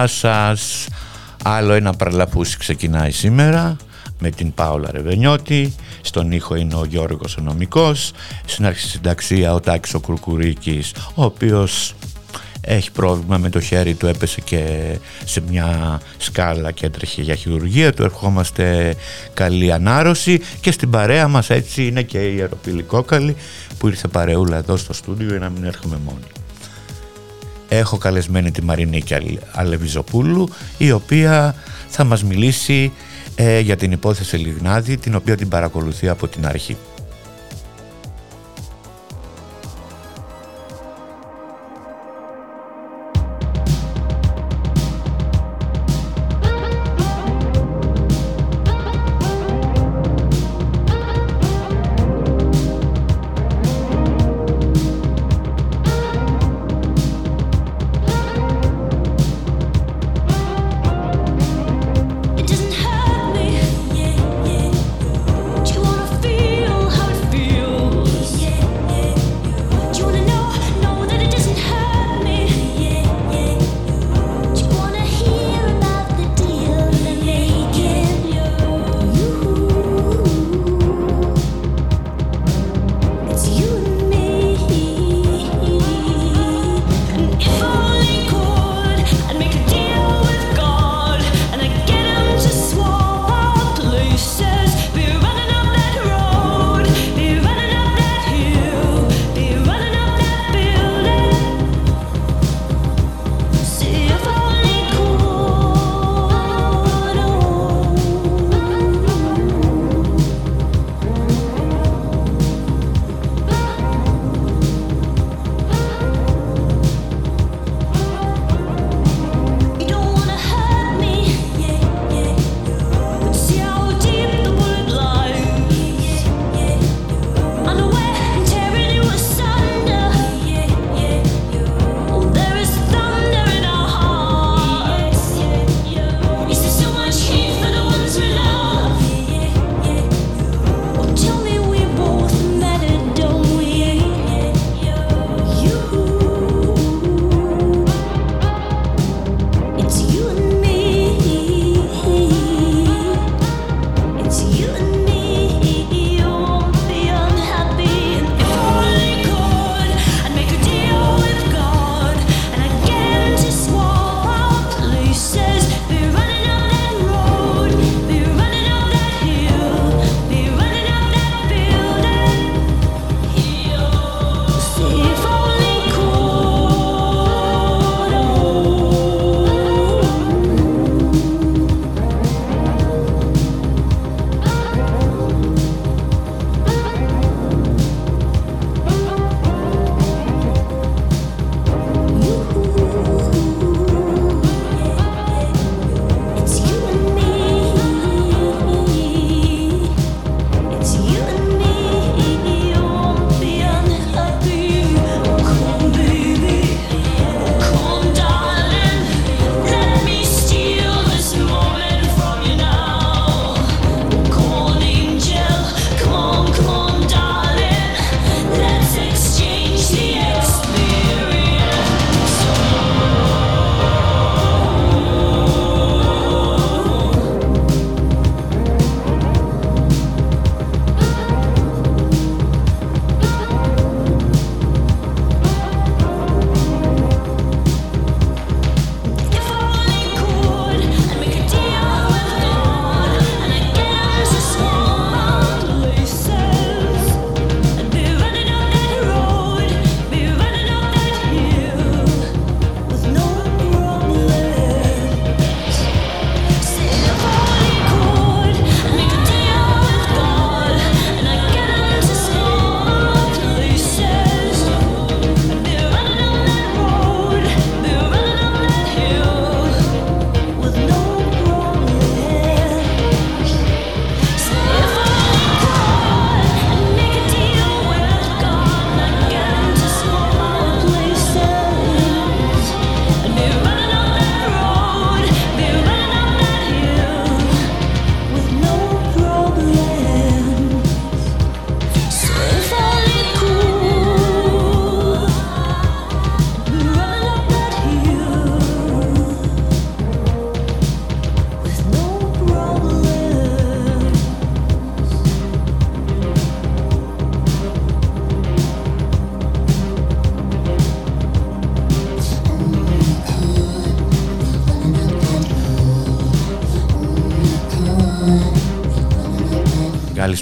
Γεια σας. Άλλο ένα παραλαπούσι ξεκινάει σήμερα με την Πάολα Ρεβενιώτη. Στον ήχο είναι ο Γιώργος ο Νομικός. Στην αρχή συνταξία ο Τάκης ο Κουρκουρίκης, ο οποίος έχει πρόβλημα με το χέρι του, έπεσε και σε μια σκάλα και έτρεχε για χειρουργία. Του ερχόμαστε καλή ανάρρωση και στην παρέα μας έτσι είναι και η Αεροπηλικόκαλη που ήρθε παρεούλα εδώ στο στούντιο για να μην έρχομαι μόνοι έχω καλεσμένη τη Μαρινίκη Αλεβιζοπούλου η οποία θα μας μιλήσει ε, για την υπόθεση Λιγνάδη την οποία την παρακολουθεί από την αρχή.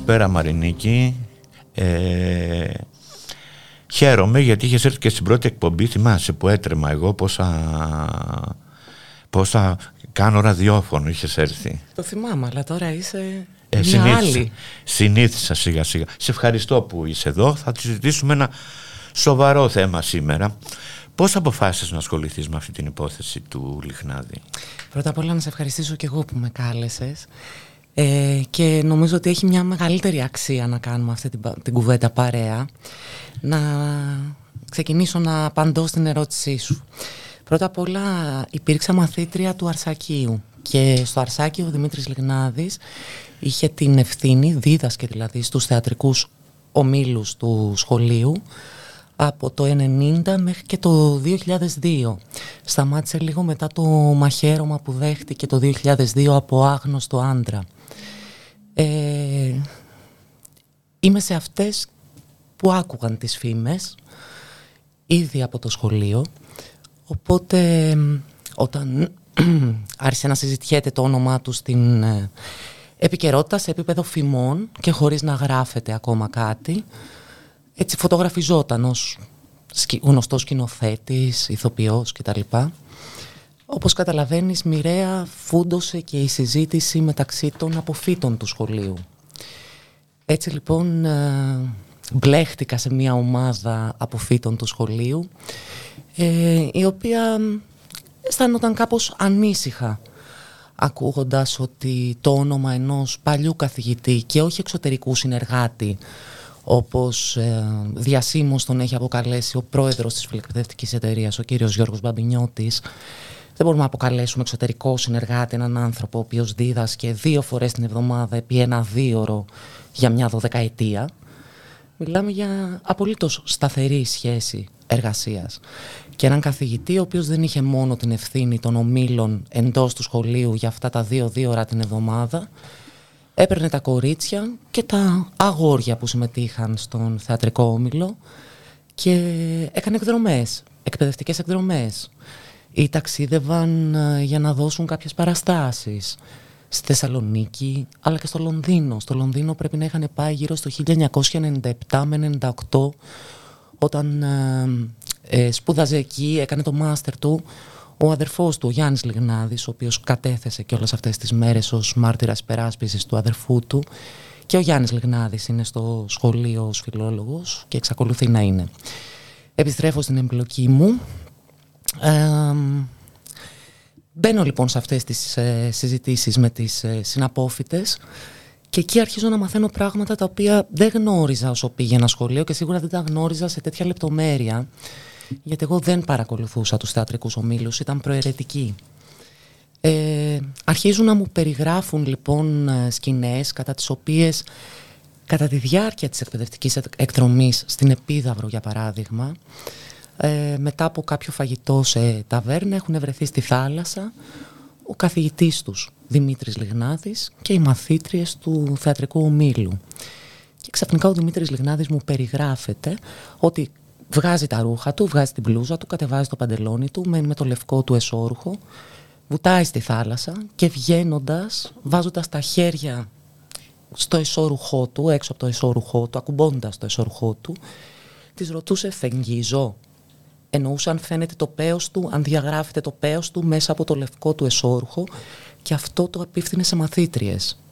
Καλησπέρα Μαρινίκη. Ε, χαίρομαι γιατί είχες έρθει και στην πρώτη εκπομπή. Θυμάσαι που έτρεμα εγώ πόσα, πόσα κάνω ραδιόφωνο είχες έρθει. Το θυμάμαι, αλλά τώρα είσαι ε, μια άλλη. Συνήθισα σιγά σιγά. Σε ευχαριστώ που είσαι εδώ. Θα συζητήσουμε ένα σοβαρό θέμα σήμερα. Πώς αποφάσισες να ασχοληθείς με αυτή την υπόθεση του Λιχνάδη; Πρώτα απ' όλα να σε ευχαριστήσω και εγώ που με κάλεσες. Ε, και νομίζω ότι έχει μια μεγαλύτερη αξία να κάνουμε αυτή την, την κουβέντα παρέα. Να ξεκινήσω να απαντώ στην ερώτησή σου. Πρώτα απ' όλα υπήρξα μαθήτρια του Αρσακίου και στο Αρσάκιο ο Δημήτρης Λιγνάδης είχε την ευθύνη, δίδασκε δηλαδή στους θεατρικούς ομίλους του σχολείου από το 1990 μέχρι και το 2002. Σταμάτησε λίγο μετά το μαχαίρωμα που δέχτηκε το 2002 από άγνωστο άντρα. Ε, είμαι σε αυτές που άκουγαν τις φήμες ήδη από το σχολείο οπότε όταν άρχισε να συζητιέται το όνομά τους στην ε, επικαιρότητα σε επίπεδο φημών και χωρίς να γράφεται ακόμα κάτι έτσι φωτογραφιζόταν ως γνωστός σκηνοθέτης, ηθοποιός κτλ. Όπως καταλαβαίνεις, μοιραία φούντωσε και η συζήτηση μεταξύ των αποφύτων του σχολείου. Έτσι λοιπόν ε, μπλέχτηκα σε μια ομάδα αποφύτων του σχολείου ε, η οποία αισθάνονταν κάπως ανήσυχα ακούγοντας ότι το όνομα ενός παλιού καθηγητή και όχι εξωτερικού συνεργάτη όπως ε, διασύμως τον έχει αποκαλέσει ο πρόεδρος της φιλεκπαιδευτικής εταιρείας, ο κύριος Γιώργος Μπαμπινιώτης, δεν μπορούμε να αποκαλέσουμε εξωτερικό συνεργάτη έναν άνθρωπο ο οποίος δίδασκε δύο φορές την εβδομάδα επί ένα δίωρο για μια δωδεκαετία. Μιλάμε για απολύτως σταθερή σχέση εργασίας. Και έναν καθηγητή ο οποίος δεν είχε μόνο την ευθύνη των ομίλων εντός του σχολείου για αυτά τα δύο δύο την εβδομάδα, έπαιρνε τα κορίτσια και τα αγόρια που συμμετείχαν στον θεατρικό όμιλο και έκανε εκδρομές, εκπαιδευτικές εκδρομές ή ταξίδευαν ε, για να δώσουν κάποιες παραστάσεις στη Θεσσαλονίκη αλλά και στο Λονδίνο. Στο Λονδίνο πρέπει να είχαν πάει γύρω στο 1997 με 98 όταν ε, ε, σπούδαζε εκεί, έκανε το μάστερ του ο αδερφός του, ο Γιάννης Λιγνάδης, ο οποίος κατέθεσε και όλες αυτές τις μέρες ως μάρτυρας υπεράσπισης του αδερφού του και ο Γιάννης Λιγνάδης είναι στο σχολείο ως φιλόλογος και εξακολουθεί να είναι. Επιστρέφω στην εμπλοκή μου. Ε, μπαίνω λοιπόν σε αυτές τις ε, συζητήσεις με τις ε, συναπόφυτες και εκεί αρχίζω να μαθαίνω πράγματα τα οποία δεν γνώριζα όσο πήγαινα σχολείο και σίγουρα δεν τα γνώριζα σε τέτοια λεπτομέρεια γιατί εγώ δεν παρακολουθούσα τους θεατρικούς ομίλους, ήταν προαιρετικοί. Ε, αρχίζουν να μου περιγράφουν λοιπόν ε, σκηνές κατά τις οποίες κατά τη διάρκεια της εκπαιδευτικής εκδρομής στην Επίδαυρο για παράδειγμα ε, μετά από κάποιο φαγητό σε ταβέρνα έχουν βρεθεί στη θάλασσα ο καθηγητής τους Δημήτρης Λιγνάδης και οι μαθήτριες του θεατρικού ομίλου. Και ξαφνικά ο Δημήτρης Λιγνάδης μου περιγράφεται ότι βγάζει τα ρούχα του, βγάζει την μπλούζα του, κατεβάζει το παντελόνι του, μένει με το λευκό του εσώρουχο, βουτάει στη θάλασσα και βγαίνοντας, βάζοντας τα χέρια στο εσώρουχό του, έξω από το εσώρουχό του, ακουμπώντας το εσώρουχό του, της ρωτούσε φεγγίζω. Εννοούσε αν φαίνεται το πέος του, αν διαγράφεται το πέος του μέσα από το λευκό του εσώρουχο και αυτό το απίφθινε σε μαθήτριες.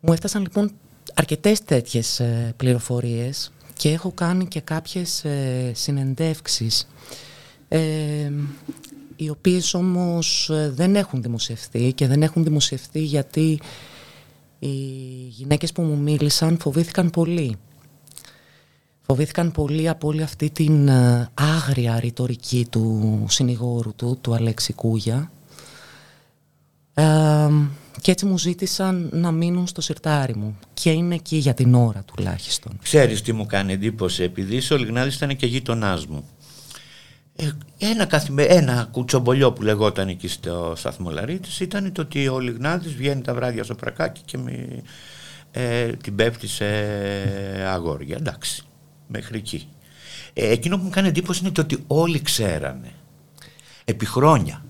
Μου έφτασαν λοιπόν αρκετές τέτοιες ε, πληροφορίες και έχω κάνει και κάποιες ε, συνεντεύξεις ε, οι οποίες όμως ε, δεν έχουν δημοσιευθεί και δεν έχουν δημοσιευθεί γιατί οι γυναίκες που μου μίλησαν φοβήθηκαν πολύ. Φοβήθηκαν πολύ από όλη αυτή την ε, άγρια ρητορική του συνηγόρου του, του Αλέξη Κούγια και έτσι μου ζήτησαν να μείνουν στο σιρτάρι μου και είναι εκεί για την ώρα τουλάχιστον. Ξέρεις τι μου κάνει εντύπωση επειδή ο Λιγνάδης ήταν και γείτονά μου. Ε, ένα, καθημε... ένα κουτσομπολιό που λεγόταν εκεί στο σταθμό Λαρίτης ήταν το ότι ο Λιγνάδης βγαίνει τα βράδια στο πρακάκι και με, ε, την πέφτει σε αγόρια. Εντάξει, μέχρι εκεί. Ε, εκείνο που μου κάνει εντύπωση είναι το ότι όλοι ξέρανε επί χρόνια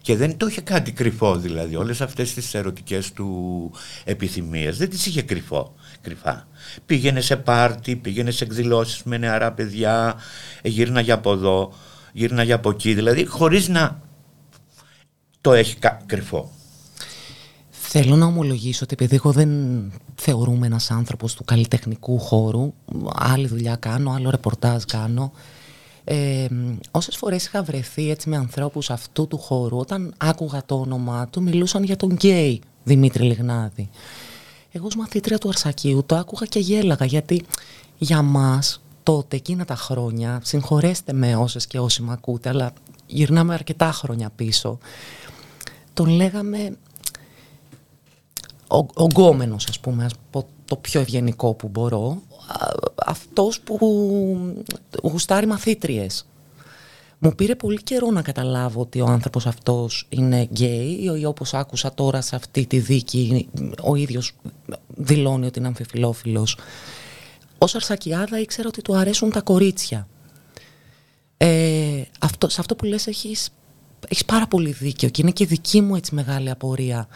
Και δεν το είχε κάτι κρυφό δηλαδή. Όλες αυτές τις ερωτικές του επιθυμίες δεν τις είχε κρυφό, κρυφά. Πήγαινε σε πάρτι, πήγαινε σε εκδηλώσεις με νεαρά παιδιά, γύρναγε από εδώ, γύρναγε από εκεί. Δηλαδή χωρίς να το έχει κρυφό. Θέλω να ομολογήσω ότι επειδή εγώ δεν θεωρούμε ένας άνθρωπος του καλλιτεχνικού χώρου, άλλη δουλειά κάνω, άλλο ρεπορτάζ κάνω, ε, όσες φορές είχα βρεθεί έτσι με ανθρώπους αυτού του χώρου, όταν άκουγα το όνομά του, μιλούσαν για τον γκέι Δημήτρη Λιγνάδη. Εγώ ως μαθήτρια του Αρσακίου το άκουγα και γέλαγα, γιατί για μας τότε, εκείνα τα χρόνια, συγχωρέστε με όσες και όσοι με ακούτε, αλλά γυρνάμε αρκετά χρόνια πίσω, τον λέγαμε ο, ογκόμενος ας πούμε, ας πω το πιο ευγενικό που μπορώ, αυτός που γουστάρει μαθήτριες. Μου πήρε πολύ καιρό να καταλάβω ότι ο άνθρωπος αυτός είναι γκέι ή όπως άκουσα τώρα σε αυτή τη δίκη ο ίδιος δηλώνει ότι είναι αμφιφιλόφιλος. Ως Αρσακιάδα ήξερα ότι του αρέσουν τα κορίτσια. Ε, αυτό, σε αυτό που λες έχεις, έχεις πάρα πολύ δίκιο και είναι και δική μου έτσι μεγάλη απορία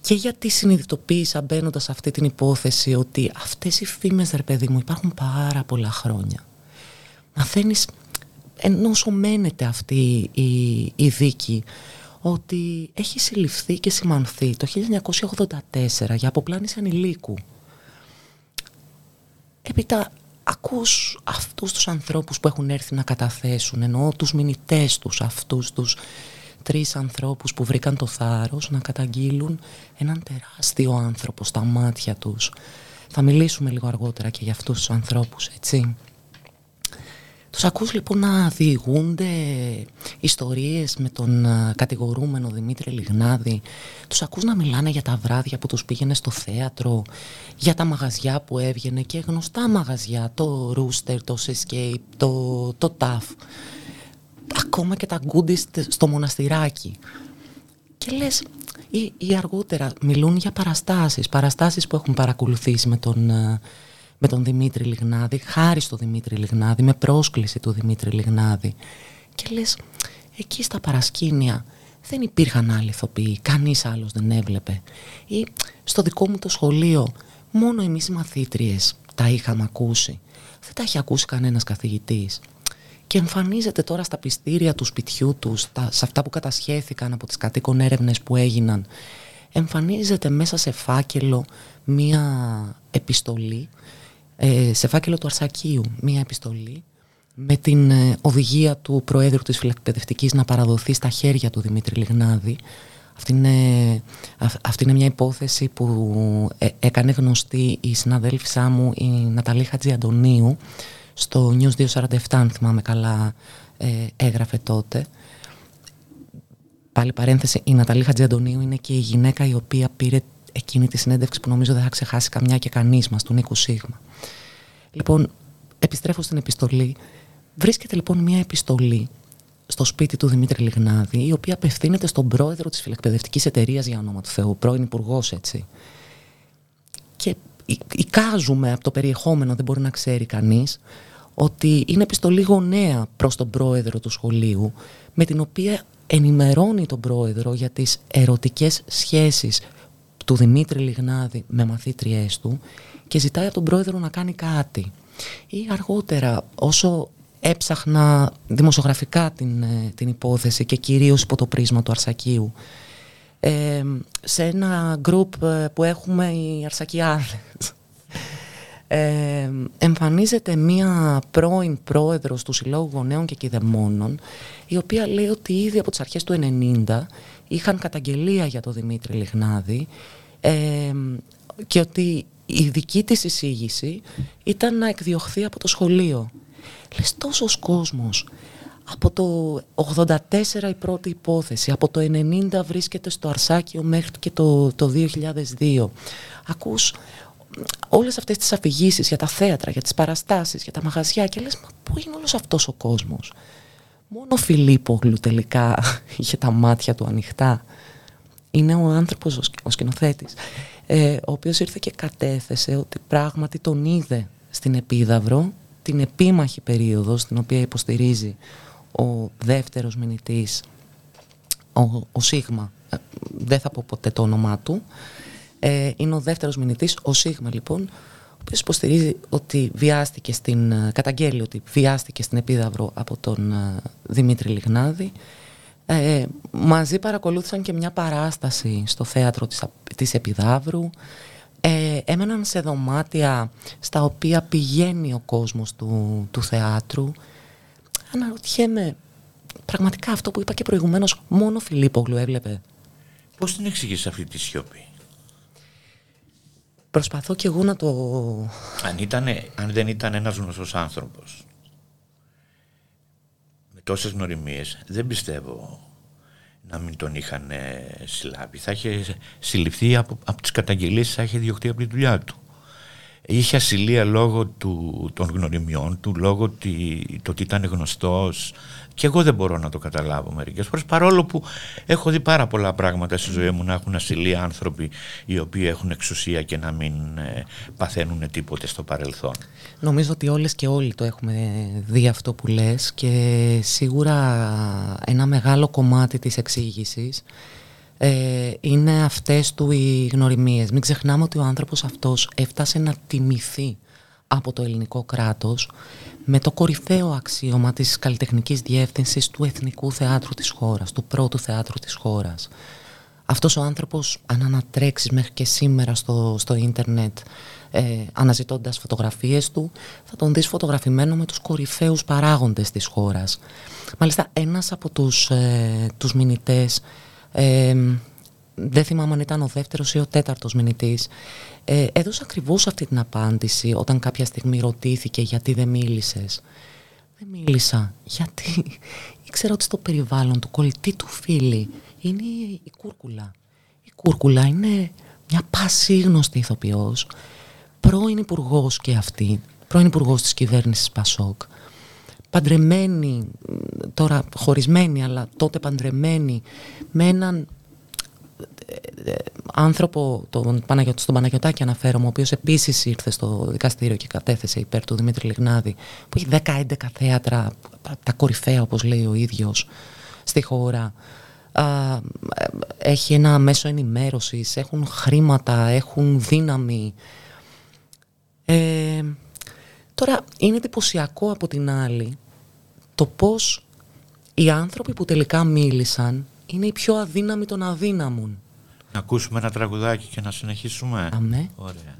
και γιατί συνειδητοποίησα μπαίνοντας σε αυτή την υπόθεση ότι αυτές οι φήμες ρε παιδί μου υπάρχουν πάρα πολλά χρόνια. Μαθαίνεις ενώ μένεται αυτή η, η δίκη ότι έχει συλληφθεί και σημανθεί το 1984 για αποπλάνηση ανηλίκου. Έπειτα ακούς αυτούς τους ανθρώπους που έχουν έρθει να καταθέσουν, εννοώ τους μηνυτές τους, αυτούς τους τρεις ανθρώπους που βρήκαν το θάρρος να καταγγείλουν έναν τεράστιο άνθρωπο στα μάτια τους. Θα μιλήσουμε λίγο αργότερα και για αυτούς τους ανθρώπους, έτσι. Τους ακούς λοιπόν να διηγούνται ιστορίες με τον κατηγορούμενο Δημήτρη Λιγνάδη. Τους ακούς να μιλάνε για τα βράδια που τους πήγαινε στο θέατρο, για τα μαγαζιά που έβγαινε και γνωστά μαγαζιά, το Rooster, το Escape, το, το TAF ακόμα και τα γκούντις στο μοναστηράκι. Και λες, ή, ή, αργότερα μιλούν για παραστάσεις, παραστάσεις που έχουν παρακολουθήσει με τον, ε, με τον Δημήτρη Λιγνάδη, χάρη στο Δημήτρη Λιγνάδη, με πρόσκληση του Δημήτρη Λιγνάδη. Και λες, εκεί στα παρασκήνια δεν υπήρχαν άλλοι ηθοποιοί, κανείς άλλος δεν έβλεπε. Ή στο δικό μου το σχολείο, μόνο εμείς οι μαθήτριες τα είχαμε ακούσει. Δεν τα έχει ακούσει κανένας καθηγητής και εμφανίζεται τώρα στα πιστήρια του σπιτιού τους, σε αυτά που κατασχέθηκαν από τις κατοίκων έρευνες που έγιναν, εμφανίζεται μέσα σε φάκελο μία επιστολή, ε, σε φάκελο του Αρσακίου μία επιστολή, με την ε, οδηγία του Προέδρου της Φυλακπαιδευτικής να παραδοθεί στα χέρια του Δημήτρη Λιγνάδη. Αυτή είναι, αυτή είναι μια υπόθεση που ε, έκανε γνωστή η συναδέλφισά μου η Ναταλή Χατζιαντονίου στο News 247 αν θυμάμαι καλά ε, έγραφε τότε. Πάλι παρένθεση η Ναταλή Χατζιαντονίου είναι και η γυναίκα η οποία πήρε εκείνη τη συνέντευξη που νομίζω δεν θα ξεχάσει καμιά και κανείς μας του Νίκου Σίγμα. Λοιπόν επιστρέφω στην επιστολή. Βρίσκεται λοιπόν μια επιστολή στο σπίτι του Δημήτρη Λιγνάδη, η οποία απευθύνεται στον πρόεδρο της φιλεκπαιδευτικής εταιρείας για όνομα του Θεού, πρώην υπουργός έτσι. Και εικάζουμε από το περιεχόμενο, δεν μπορεί να ξέρει κανείς, ότι είναι επιστολή γονέα προς τον πρόεδρο του σχολείου με την οποία ενημερώνει τον πρόεδρο για τις ερωτικές σχέσεις του Δημήτρη Λιγνάδη με μαθήτριές του και ζητάει από τον πρόεδρο να κάνει κάτι. Ή αργότερα όσο έψαχνα δημοσιογραφικά την, ε, την υπόθεση και κυρίως υπό το πρίσμα του Αρσακίου ε, σε ένα γκρουπ ε, που έχουμε οι Αρσακιάδες ε, εμφανίζεται μία πρώην πρόεδρος του Συλλόγου Γονέων και Κηδεμόνων η οποία λέει ότι ήδη από τις αρχές του 90 είχαν καταγγελία για τον Δημήτρη Λιγνάδη ε, και ότι η δική της εισήγηση ήταν να εκδιωχθεί από το σχολείο. Λες τόσος κόσμος από το 84 η πρώτη υπόθεση, από το 90 βρίσκεται στο Αρσάκιο μέχρι και το, το 2002. Ακούς όλες αυτές τις αφηγήσεις για τα θέατρα, για τις παραστάσεις, για τα μαγαζιά και λες, μα πού είναι όλος αυτός ο κόσμος; Μόνο ο Φιλίππογλου τελικά είχε τα μάτια του ανοιχτά. Είναι ο άνθρωπος, ο σκηνοθέτης, ε, ο οποίος ήρθε και κατέθεσε ότι πράγματι τον είδε στην Επίδαυρο, την επίμαχη περίοδο στην οποία υποστηρίζει ο δεύτερος μηνυτής ο, ο Σίγμα, ε, δεν θα πω ποτέ το όνομά του, ε, είναι ο δεύτερος μηνυτής, ο Σίγμα λοιπόν, ο οποίος υποστηρίζει ότι βιάστηκε στην, ε, καταγγέλει ότι βιάστηκε στην Επίδαυρο από τον Δημήτρη Λιγνάδη. Ε, μαζί παρακολούθησαν και μια παράσταση στο θέατρο της, της Επιδαύρου. Ε, έμεναν σε δωμάτια στα οποία πηγαίνει ο κόσμος του, του θεάτρου. Αναρωτιέμαι, πραγματικά αυτό που είπα και προηγουμένως, μόνο Φιλίππογλου έβλεπε; Πώς την εξηγείς αυτή τη σιωπή; Προσπαθώ και εγώ να το... Αν, ήτανε, αν δεν ήταν ένας γνωστός άνθρωπος, με τόσες γνωριμίες, δεν πιστεύω να μην τον είχαν συλλάβει. Θα είχε συλληφθεί από, από τις καταγγελίες, θα είχε διωχτεί από τη δουλειά του. Είχε ασυλία λόγω του, των γνωριμιών του, λόγω τη, το ότι ήταν γνωστός, και εγώ δεν μπορώ να το καταλάβω μερικές φορές παρόλο που έχω δει πάρα πολλά πράγματα στη ζωή μου να έχουν ασυλία άνθρωποι οι οποίοι έχουν εξουσία και να μην ε, παθαίνουν τίποτε στο παρελθόν. Νομίζω ότι όλες και όλοι το έχουμε δει αυτό που λες και σίγουρα ένα μεγάλο κομμάτι της εξήγησης ε, είναι αυτές του οι γνωριμίες. Μην ξεχνάμε ότι ο άνθρωπος αυτός έφτασε να τιμηθεί από το ελληνικό κράτος με το κορυφαίο αξίωμα της καλλιτεχνικής διεύθυνσης του Εθνικού Θεάτρου της χώρας, του πρώτου θεάτρου της χώρας. Αυτός ο άνθρωπος, αν ανατρέξεις μέχρι και σήμερα στο, στο ίντερνετ, ε, αναζητώντας φωτογραφίες του, θα τον δεις φωτογραφημένο με τους κορυφαίους παράγοντες της χώρας. Μάλιστα, ένας από τους, ε, τους μηνυτές, ε, δεν θυμάμαι αν ήταν ο δεύτερος ή ο τέταρτος μηνυτής, ε, έδωσε ακριβώς αυτή την απάντηση όταν κάποια στιγμή ρωτήθηκε γιατί δεν μίλησες. Δεν μίλησα γιατί; Ήξερα ότι στο περιβάλλον του κολλητή του φίλη είναι η Κούρκουλα. Η Κούρκουλα είναι μια πασίγνωστη ηθοποιός, πρώην υπουργός και αυτή, πρώην υπουργός της κυβέρνησης Πασόκ, παντρεμένη, τώρα χωρισμένη αλλά τότε παντρεμένη με έναν άνθρωπο, τον Παναγιώτη, στον Παναγιωτάκη αναφέρομαι, ο οποίος επίσης ήρθε στο δικαστήριο και κατέθεσε υπέρ του Δημήτρη Λιγνάδη, που έχει 10-11 θέατρα, τα κορυφαία όπως λέει ο ίδιος, στη χώρα. έχει ένα μέσο ενημέρωσης, έχουν χρήματα, έχουν δύναμη. Ε, τώρα είναι εντυπωσιακό από την άλλη το πώς οι άνθρωποι που τελικά μίλησαν είναι οι πιο αδύναμοι των αδύναμων. Να ακούσουμε ένα τραγουδάκι και να συνεχίσουμε. Αμέ. Ωραία.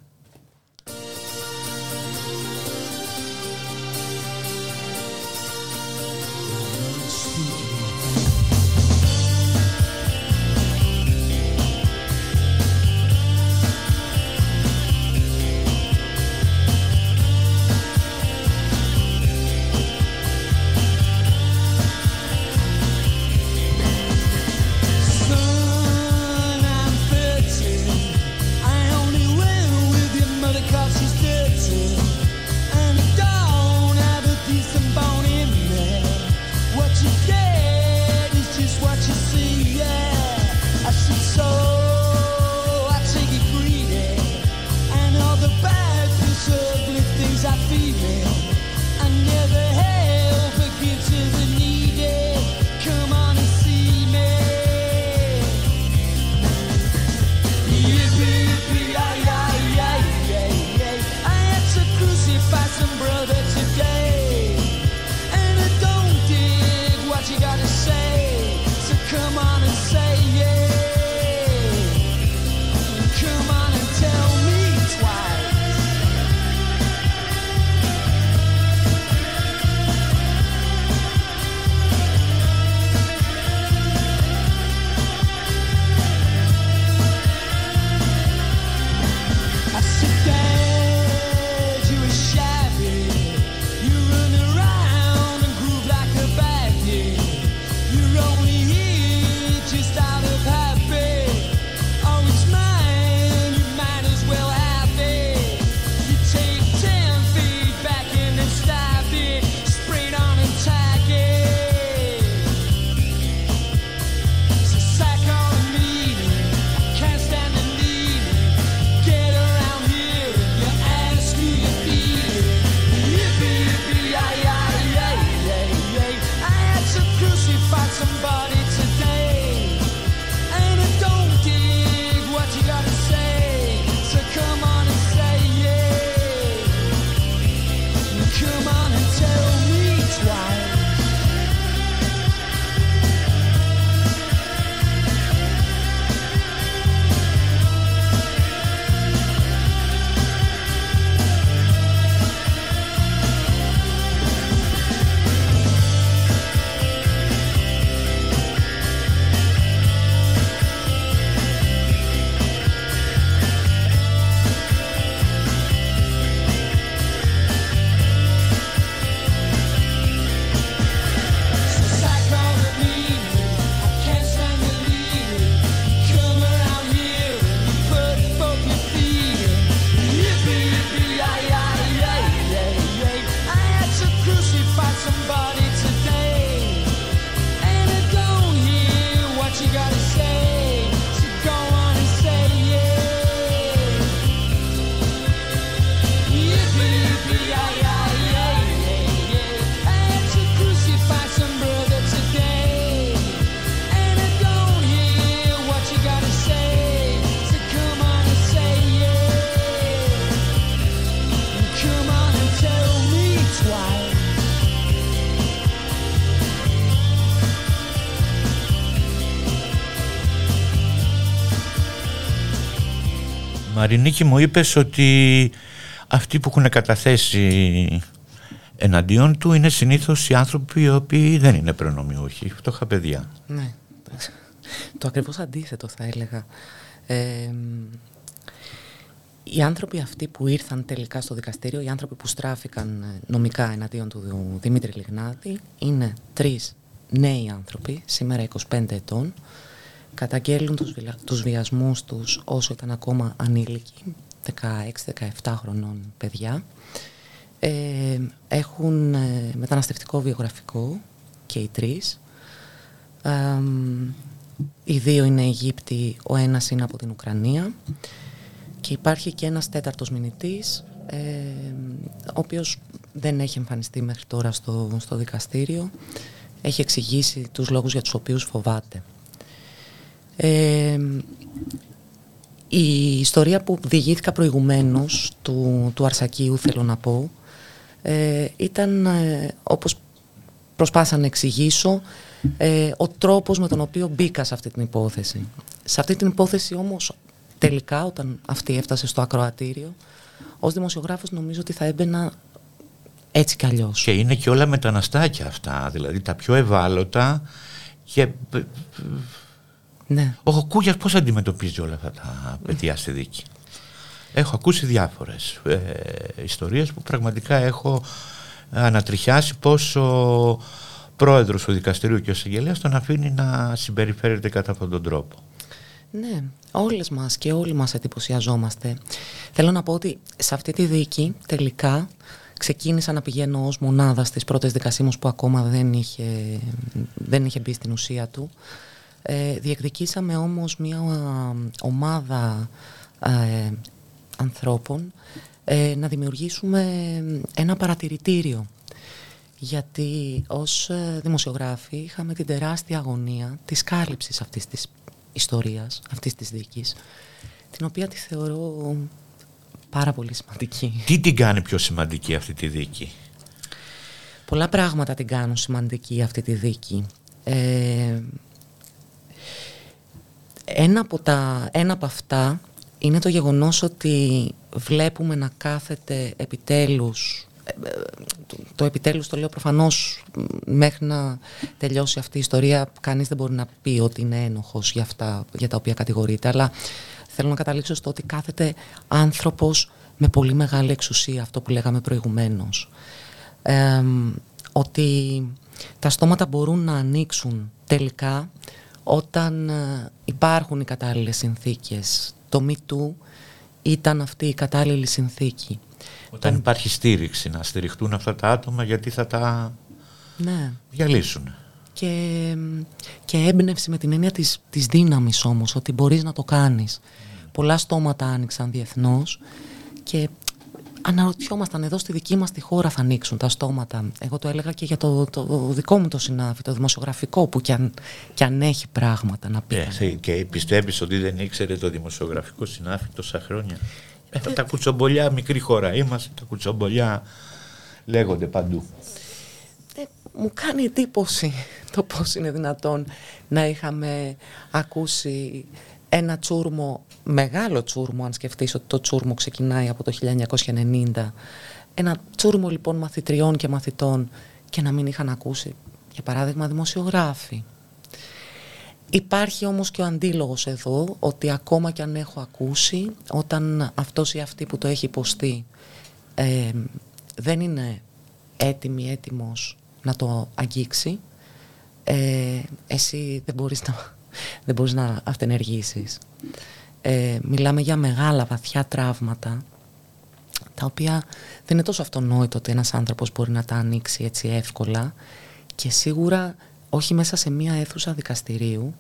Μαρινίκη μου είπες ότι αυτοί που έχουν καταθέσει εναντίον του είναι συνήθως οι άνθρωποι οι οποίοι δεν είναι προνομιούχοι, φτωχά παιδιά. Ναι, το ακριβώς αντίθετο θα έλεγα. Ε, οι άνθρωποι αυτοί που ήρθαν τελικά στο δικαστήριο, οι άνθρωποι που στράφηκαν ε, νομικά εναντίον του Δημήτρη Λιγνάτη, είναι τρεις νέοι άνθρωποι, σήμερα 25 ετών, καταγγέλουν τους, τους βιασμούς τους όσο ήταν ακόμα ανήλικοι, 16-17 χρονών παιδιά. Ε, έχουν ε, μεταναστευτικό βιογραφικό και οι τρεις. οι δύο είναι Αιγύπτιοι, ο ένας είναι από την Ουκρανία και υπάρχει και ένας τέταρτος μηνυτής ε, ο οποίος δεν έχει εμφανιστεί μέχρι τώρα στο, στο δικαστήριο έχει εξηγήσει τους λόγους για τους οποίους φοβάται η ιστορία που διηγήθηκα προηγουμένως του, του Αρσακίου θέλω να πω ε, ήταν ε, όπως προσπάθησα να εξηγήσω ε, ο τρόπος με τον οποίο μπήκα σε αυτή την υπόθεση. Σε αυτή την υπόθεση όμως τελικά όταν αυτή έφτασε στο ακροατήριο ως δημοσιογράφος νομίζω ότι θα έμπαινα έτσι κι αλλιώς. Και είναι και όλα μεταναστάκια αυτά, δηλαδή τα πιο ευάλωτα και... Ναι. Ο Κούγιας πώς αντιμετωπίζει όλα αυτά τα παιδιά στη δίκη; Έχω ακούσει διάφορες ε, ιστορίες που πραγματικά έχω ανατριχιάσει πως ο πρόεδρος του δικαστηρίου και ο συγγελέας τον αφήνει να συμπεριφέρεται κατά αυτόν τον τρόπο. Ναι, όλες μας και όλοι μας εντυπωσιαζόμαστε. Θέλω να πω ότι σε αυτή τη δίκη τελικά ξεκίνησα να πηγαίνω ως μονάδα στις πρώτες δικασίμους που ακόμα δεν είχε, δεν είχε μπει στην ουσία του. Ε, διεκδικήσαμε όμως μια ομάδα ε, ανθρώπων ε, να δημιουργήσουμε ένα παρατηρητήριο γιατί ως ε, δημοσιογράφοι είχαμε την τεράστια αγωνία της κάλυψης αυτής της ιστορίας, αυτής της δίκης την οποία τη θεωρώ πάρα πολύ σημαντική. Τι την κάνει πιο σημαντική αυτή τη δίκη; Πολλά πράγματα την κάνουν σημαντική αυτή τη δίκη. Ε, ένα, από τα, ένα από αυτά είναι το γεγονός ότι βλέπουμε να κάθεται επιτέλους ε, ε, το επιτέλους το λέω προφανώς μέχρι να τελειώσει αυτή η ιστορία κανείς δεν μπορεί να πει ότι είναι ένοχος για αυτά για τα οποία κατηγορείται. Αλλά θέλω να καταλήξω στο ότι κάθεται άνθρωπος με πολύ μεγάλη εξουσία αυτό που λέγαμε προηγουμένως. Ότι τα στόματα μπορούν να ανοίξουν τελικά όταν ε, υπάρχουν οι κατάλληλες συνθήκες το MeToo ήταν αυτή η κατάλληλη συνθήκη. Όταν υπάρχει στήριξη, να στηριχτούν αυτά τα άτομα γιατί θα τα ναι. διαλύσουν. Και, και έμπνευση με την έννοια της, της δύναμης όμως, ότι μπορείς να το κάνεις. Πολλά στόματα άνοιξαν διεθνώς και αναρωτιόμασταν εδώ στη δική μας τη χώρα θα ανοίξουν τα στόματα. Εγώ το έλεγα και για το, το δικό μου το συνάφι, το δημοσιογραφικό που κι αν, κι αν έχει πράγματα να πει. Ε, και πιστεύεις ότι δεν ήξερε το δημοσιογραφικό συνάφι τόσα χρόνια. Ε, τα κουτσομπολιά, μικρή χώρα είμαστε, τα κουτσομπολιά λέγονται παντού. Ε, μου κάνει εντύπωση το πώς είναι δυνατόν να είχαμε ακούσει ένα τσούρμο, μεγάλο τσούρμο αν σκεφτείς ότι το τσούρμο ξεκινάει από το 1990 ένα τσούρμο λοιπόν μαθητριών και μαθητών και να μην είχαν ακούσει. Για παράδειγμα δημοσιογράφοι. Υπάρχει όμως και ο αντίλογος εδώ ότι ακόμα και αν έχω ακούσει όταν αυτός ή αυτή που το έχει υποστεί ε, δεν είναι έτοιμη, έτοιμος να το αγγίξει ε, εσύ δεν μπορείς να δεν μπορείς να αυτενεργήσεις. Ε, μιλάμε για μεγάλα βαθιά τραύματα τα οποία δεν είναι τόσο αυτονόητο ότι ένας άνθρωπος μπορεί να τα ανοίξει έτσι εύκολα και σίγουρα όχι μέσα σε μία αίθουσα δικαστηρίου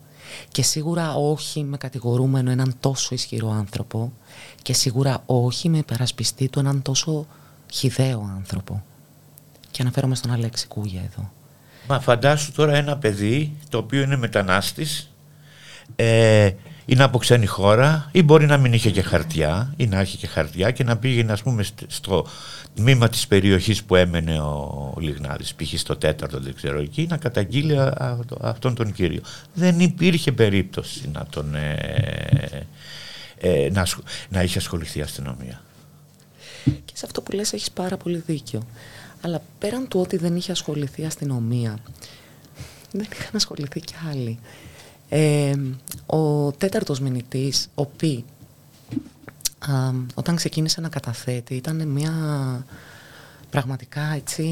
και σίγουρα όχι με κατηγορούμενο έναν τόσο ισχυρό άνθρωπο και σίγουρα όχι με υπερασπιστή του έναν τόσο χιδαίο άνθρωπο. Και αναφέρομαι στον Αλέξη Κούγια εδώ. Μα φαντάσου τώρα ένα παιδί το οποίο είναι μετανάστης ε, είναι από ξένη χώρα ή μπορεί να μην είχε και χαρτιά ή να έχει και χαρτιά και να πήγαινε ας πούμε στο τμήμα της περιοχής που έμενε ο Λιγνάδης π.χ. στο τέταρτο δεν ξέρω εκεί να καταγγείλει αυτόν τον κύριο δεν υπήρχε περίπτωση να τον ε, ε, να, να είχε ασχοληθεί η αστυνομία. Και σε αυτό που λες έχεις πάρα πολύ δίκιο. Αλλά πέραν του ότι δεν είχε ασχοληθεί η αστυνομία, δεν είχαν ασχοληθεί κι άλλοι. Ε, ο τέταρτος μηνυτής, ο Πι, όταν ξεκίνησε να καταθέτει, ήταν μια πραγματικά έτσι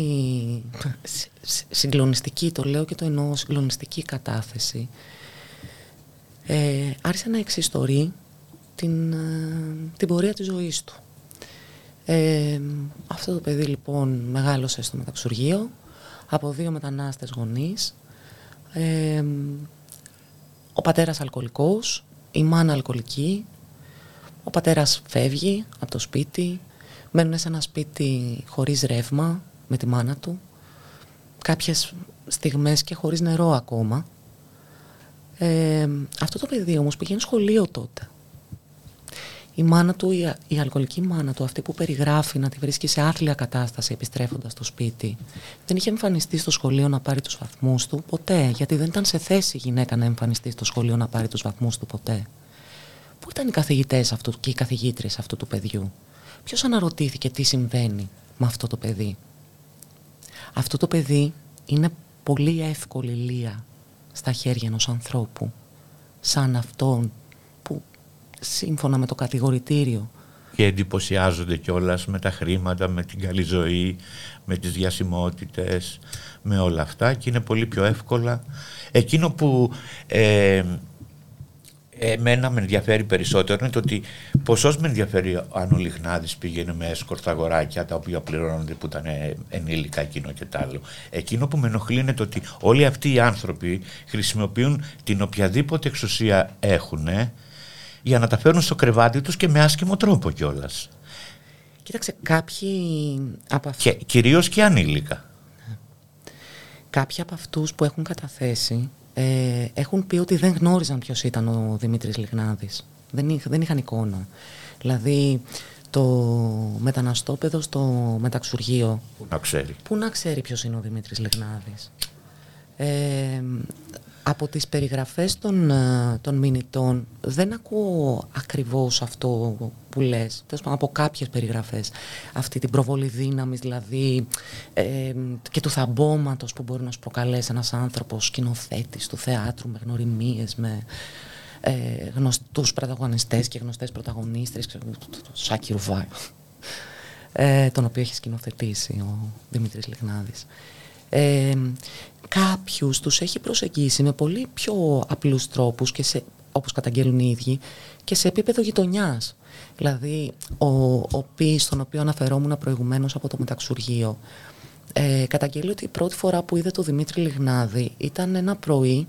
συγκλονιστική, το λέω και το εννοώ, συγκλονιστική κατάθεση. Ε, άρχισε να εξιστορεί την, ε, την πορεία της ζωής του. Ε, αυτό το παιδί λοιπόν μεγάλωσε στο μεταξουργείο από δύο μετανάστες γονείς. Ε, ο πατέρας αλκοολικός, η μάνα αλκοολική, ο πατέρας φεύγει από το σπίτι, μένουν σε ένα σπίτι χωρίς ρεύμα με τη μάνα του, κάποιες στιγμές και χωρίς νερό ακόμα. Ε, αυτό το παιδί όμως πηγαίνει σχολείο τότε. Η μάνα του, η, η αλκοολική μάνα του, αυτή που περιγράφει να τη βρίσκει σε άθλια κατάσταση επιστρέφοντας στο σπίτι, δεν είχε εμφανιστεί στο σχολείο να πάρει τους βαθμούς του ποτέ, γιατί δεν ήταν σε θέση η γυναίκα να εμφανιστεί στο σχολείο να πάρει τους βαθμούς του ποτέ. Πού ήταν οι καθηγητές αυτού και οι καθηγήτρες αυτού του παιδιού; Ποιος αναρωτήθηκε τι συμβαίνει με αυτό το παιδί; Αυτό το παιδί είναι πολύ εύκολη λία στα χέρια ενός ανθρώπου σαν αυτόν που σύμφωνα με το κατηγορητήριο και εντυπωσιάζονται κιόλας με τα χρήματα, με την καλή ζωή, με τις διασημότητες, με όλα αυτά και είναι πολύ πιο εύκολα. Εκείνο που ε, εμένα με ενδιαφέρει περισσότερο είναι το ότι ποσός με ενδιαφέρει αν ο Λιχνάδης πήγαινε με έσκορτα αγοράκια τα οποία πληρώνονται που ήταν ενήλικα εκείνο και τ' άλλο. Εκείνο που με ενοχλεί είναι το ότι όλοι αυτοί οι άνθρωποι χρησιμοποιούν την οποιαδήποτε εξουσία έχουν για να τα φέρουν στο κρεβάτι τους και με άσχημο τρόπο κιόλας. Κοίταξε, κάποιοι από αυτούς... Και κυρίως και ανήλικα. Κάποιοι από αυτούς που έχουν καταθέσει ε, έχουν πει ότι δεν γνώριζαν ποιος ήταν ο Δημήτρης Λιγνάδης. Δεν, δεν είχαν εικόνα. Δηλαδή το μεταναστόπεδο στο μεταξουργείο. Πού να ξέρει. Πού να ξέρει ποιος είναι ο Δημήτρης Λιγνάδης. Ε, από τις περιγραφές των, ε, των μηνυτών δεν ακούω ακριβώς αυτό που λες, από κάποιες περιγραφές. Αυτή την προβολή δύναμης δηλαδή ε, και του θαμπόματος που μπορεί να σου προκαλέσει ένας άνθρωπος σκηνοθέτης του θεάτρου με γνωριμίες, με ε, γνωστούς πρωταγωνιστές και γνωστές πρωταγωνίστρες, το Σάκη Ρουβάη, ε, τον οποίο έχει σκηνοθετήσει ο Δημήτρης Λιγνάδης. Ε, κάποιους τους έχει προσεγγίσει με πολύ πιο απλούς τρόπους και σε, όπως καταγγέλνουν οι ίδιοι και σε επίπεδο γειτονιάς. Δηλαδή ο, ο Πις, στον οποίο αναφερόμουν προηγουμένως από το μεταξουργείο ε, καταγγέλει ότι η πρώτη φορά που είδε το Δημήτρη Λιγνάδη ήταν ένα πρωί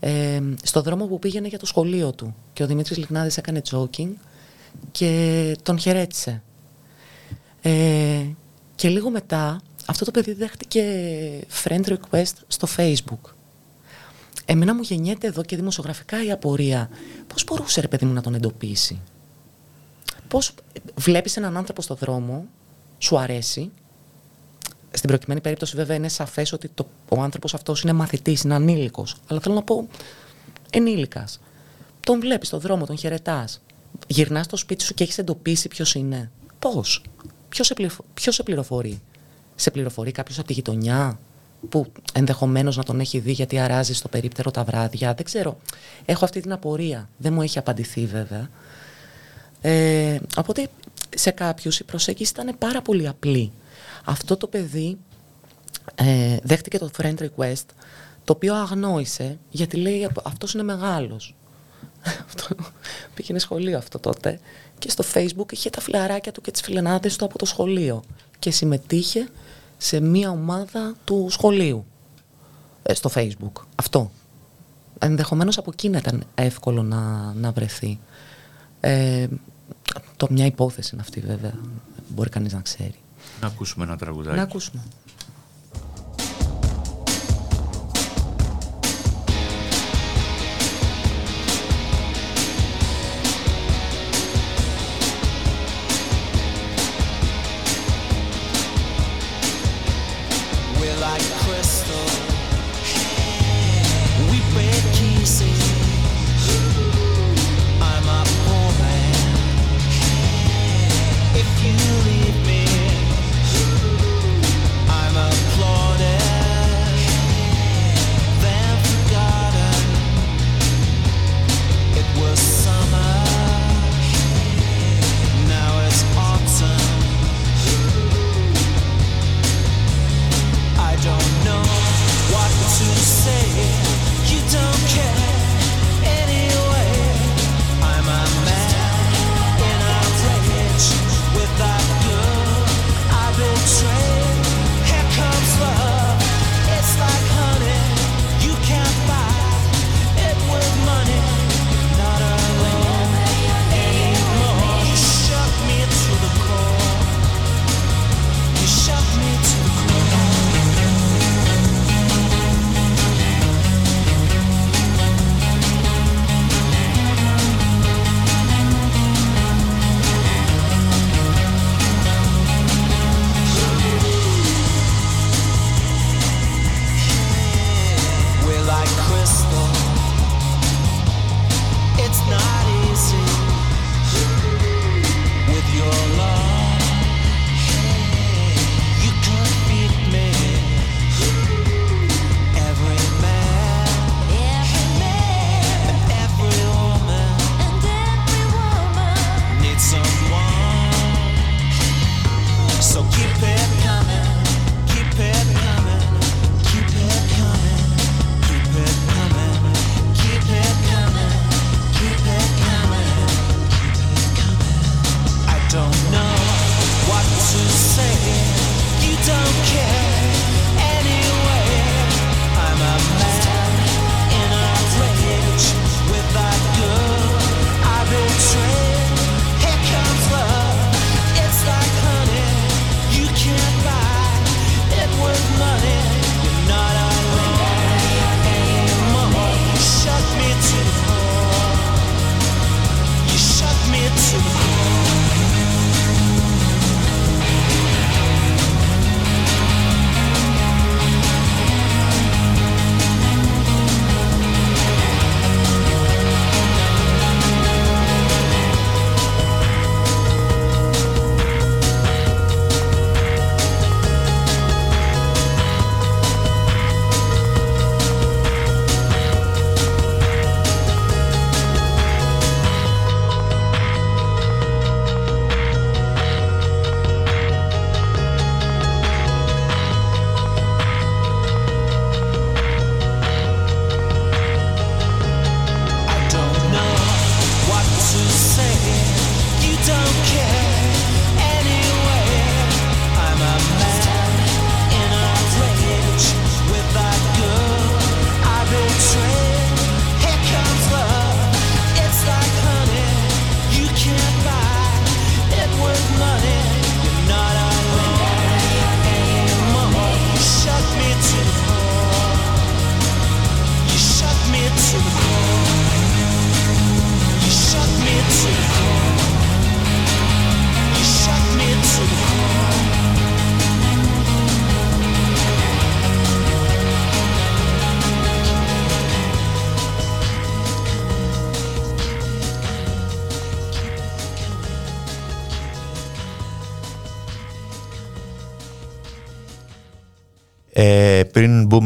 ε, στο δρόμο που πήγαινε για το σχολείο του και ο Δημήτρης Λιγνάδης έκανε τζόκινγκ και τον χαιρέτησε. Ε, και λίγο μετά αυτό το παιδί δέχτηκε friend request στο facebook. Εμένα μου γεννιέται εδώ και δημοσιογραφικά η απορία. Πώς μπορούσε ρε παιδί μου να τον εντοπίσει; Πώς βλέπεις έναν άνθρωπο στο δρόμο, σου αρέσει; Στην προκειμένη περίπτωση βέβαια είναι σαφές ότι το, ο άνθρωπος αυτός είναι μαθητής, είναι ανήλικος. Αλλά θέλω να πω ενήλικας. Τον βλέπεις στο δρόμο, τον χαιρετάς. Γυρνάς στο σπίτι σου και έχεις εντοπίσει ποιος είναι. Πώς; Ποιος σε πληροφορεί; Σε πληροφορεί κάποιος από τη γειτονιά που ενδεχομένως να τον έχει δει γιατί αράζει στο περίπτερο τα βράδια. Δεν ξέρω. Έχω αυτή την απορία. Δεν μου έχει απαντηθεί βέβαια. Ε, οπότε σε κάποιους η προσέγγιση ήταν πάρα πολύ απλή. Αυτό το παιδί ε, δέχτηκε το friend request το οποίο αγνόησε γιατί λέει αυτός είναι μεγάλος. Πήγαινε σχολείο αυτό τότε και στο facebook είχε τα φιλαράκια του και τις φιλενάδες του από το σχολείο και συμμετείχε σε μία ομάδα του σχολείου ε, στο facebook. Αυτό. Ενδεχομένως από εκείνα ήταν εύκολο να, να βρεθεί. Ε, το μια υπόθεση είναι αυτή βέβαια. Μπορεί κανείς να ξέρει. Να ακούσουμε ένα τραγουδάκι. Να ακούσουμε.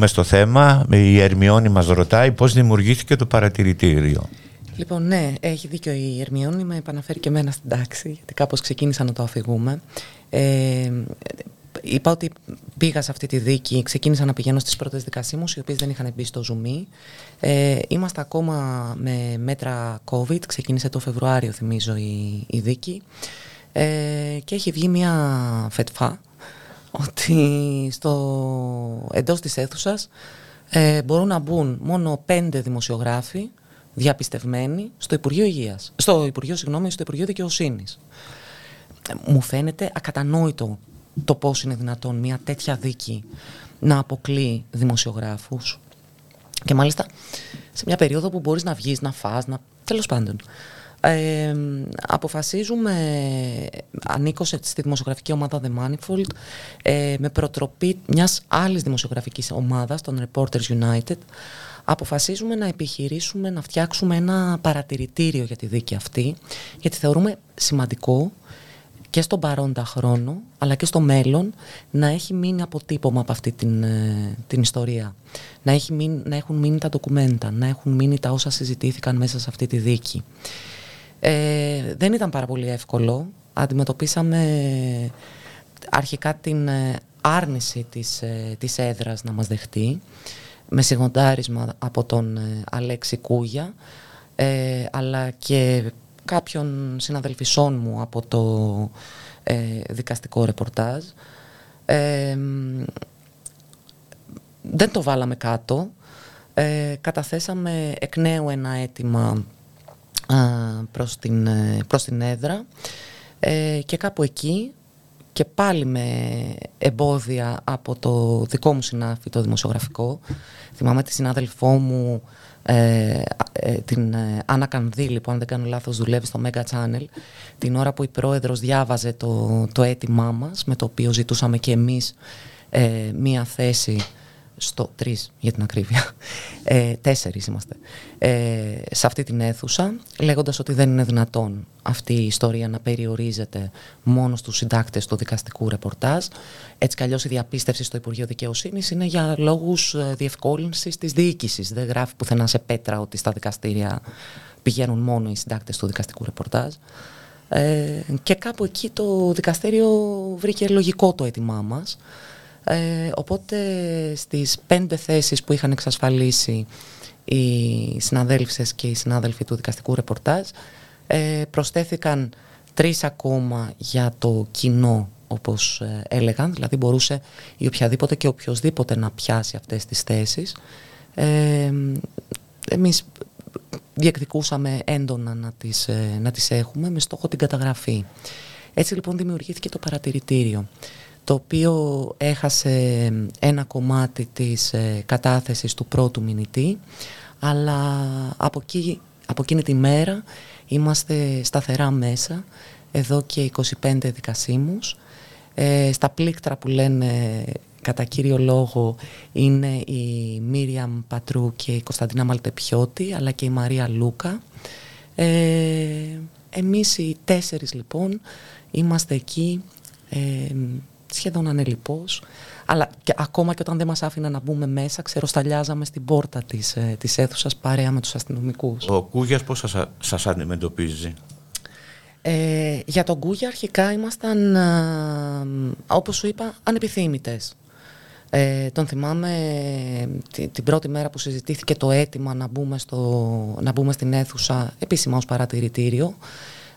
Πριν μπούμε στο θέμα, η Ερμιόνη μας ρωτάει πώς δημιουργήθηκε το παρατηρητήριο. Λοιπόν, ναι, έχει δίκιο η Ερμιόνη, με επαναφέρει και εμένα στην τάξη, γιατί κάπως ξεκίνησα να το αφηγούμε. Ε, είπα ότι πήγα σε αυτή τη δίκη, ξεκίνησα να πηγαίνω στις πρώτες δικασίμους, οι οποίες δεν είχαν μπει στο Zoom. Ε, είμαστε ακόμα με μέτρα COVID, ξεκίνησε το Φεβρουάριο θυμίζω η, η δίκη ε, και έχει βγει μια φετφά ότι στο, εντός της αίθουσας ε, μπορούν να μπουν μόνο πέντε δημοσιογράφοι διαπιστευμένοι στο Υπουργείο Υγείας, στο Υπουργείο, συγγνώμη, στο Υπουργείο Δικαιοσύνης. Μου φαίνεται ακατανόητο το πώς είναι δυνατόν μια τέτοια δίκη να αποκλεί δημοσιογράφους και μάλιστα σε μια περίοδο που μπορείς να βγεις, να φας, να... τέλος πάντων. Ε, αποφασίζουμε, ανήκω στη δημοσιογραφική ομάδα The Manifold ε, με προτροπή μιας άλλης δημοσιογραφικής ομάδας, των Reporters United αποφασίζουμε να επιχειρήσουμε να φτιάξουμε ένα παρατηρητήριο για τη δίκη αυτή γιατί θεωρούμε σημαντικό και στον παρόντα χρόνο αλλά και στο μέλλον να έχει μείνει αποτύπωμα από αυτή την, ε, την ιστορία. Να, έχει να έχουν μείνει τα ντοκουμέντα, να έχουν μείνει τα όσα συζητήθηκαν μέσα σε αυτή τη δίκη. Ε, δεν ήταν πάρα πολύ εύκολο. Αντιμετωπίσαμε αρχικά την ε, άρνηση της, της έδρας να μας δεχτεί με σιγοντάρισμα από τον Αλέξη Κούγια αλλά και κάποιων συναδελφισών μου από το ε, δικαστικό ρεπορτάζ. Ε, δεν το βάλαμε κάτω. Ε, καταθέσαμε εκ νέου ένα αίτημα προς, την, προς την έδρα. Και κάπου εκεί. Και πάλι με εμπόδια από το δικό μου συνάφη, το δημοσιογραφικό. Θυμάμαι τη συνάδελφό μου ε, ε, την ε, Άννα Κανδύλη που αν δεν κάνω λάθος δουλεύει στο Mega Channel. Την ώρα που η πρόεδρος διάβαζε το, το αίτημά μας με το οποίο ζητούσαμε και εμείς ε, μία θέση στο τρεις για την ακρίβεια, ε, τέσσερις είμαστε, ε, σε αυτή την αίθουσα, λέγοντας ότι δεν είναι δυνατόν αυτή η ιστορία να περιορίζεται μόνο στους συντάκτες του δικαστικού ρεπορτάζ. Έτσι κι αλλιώς η διαπίστευση στο Υπουργείο Δικαιοσύνης είναι για λόγους ε, διευκόλυνσης της διοίκησης. Δεν γράφει πουθενά σε πέτρα ότι στα δικαστήρια πηγαίνουν μόνο οι συντάκτες του δικαστικού ρεπορτάζ. Ε, και κάπου εκεί το δικαστήριο βρήκε λογικό το αίτημά μας ε, οπότε στις πέντε θέσεις που είχαν εξασφαλίσει οι συναδέλφες και οι συνάδελφοι του δικαστικού ρεπορτάζ ε, προσθέθηκαν τρεις ακόμα για το κοινό όπως ε, έλεγαν, δηλαδή μπορούσε η οποιαδήποτε και οποιοδήποτε να πιάσει αυτές τις θέσεις. Ε, εμείς διεκδικούσαμε έντονα να τις, ε, να τις έχουμε με στόχο την καταγραφή. Έτσι λοιπόν δημιουργήθηκε το παρατηρητήριο το οποίο έχασε ένα κομμάτι της ε, κατάθεσης του πρώτου μηνυτή, αλλά από, εκεί, από εκείνη τη μέρα είμαστε σταθερά μέσα, εδώ και 25 δικασίμους. Ε, στα πλήκτρα που λένε κατά κύριο λόγο είναι η Μίριαμ Πατρού και η Κωνσταντίνα Μαλτεπιώτη, αλλά και η Μαρία Λούκα. Ε, εμείς οι τέσσερις λοιπόν είμαστε εκεί ε, σχεδόν ανελειπώς, αλλά και ακόμα και όταν δεν μας άφηναν να μπούμε μέσα, ξεροσταλιάζαμε στην πόρτα της, ε, της αίθουσας παρέα με τους αστυνομικούς. Ο Κούγιας πώς σας, σας αντιμετωπίζει; Ε, για τον Κούγια αρχικά ήμασταν, α, όπως σου είπα, ανεπιθύμητες. Ε, τον θυμάμαι την, την πρώτη μέρα που συζητήθηκε το αίτημα να μπούμε, στο, να μπούμε στην αίθουσα επίσημα ως παρατηρητήριο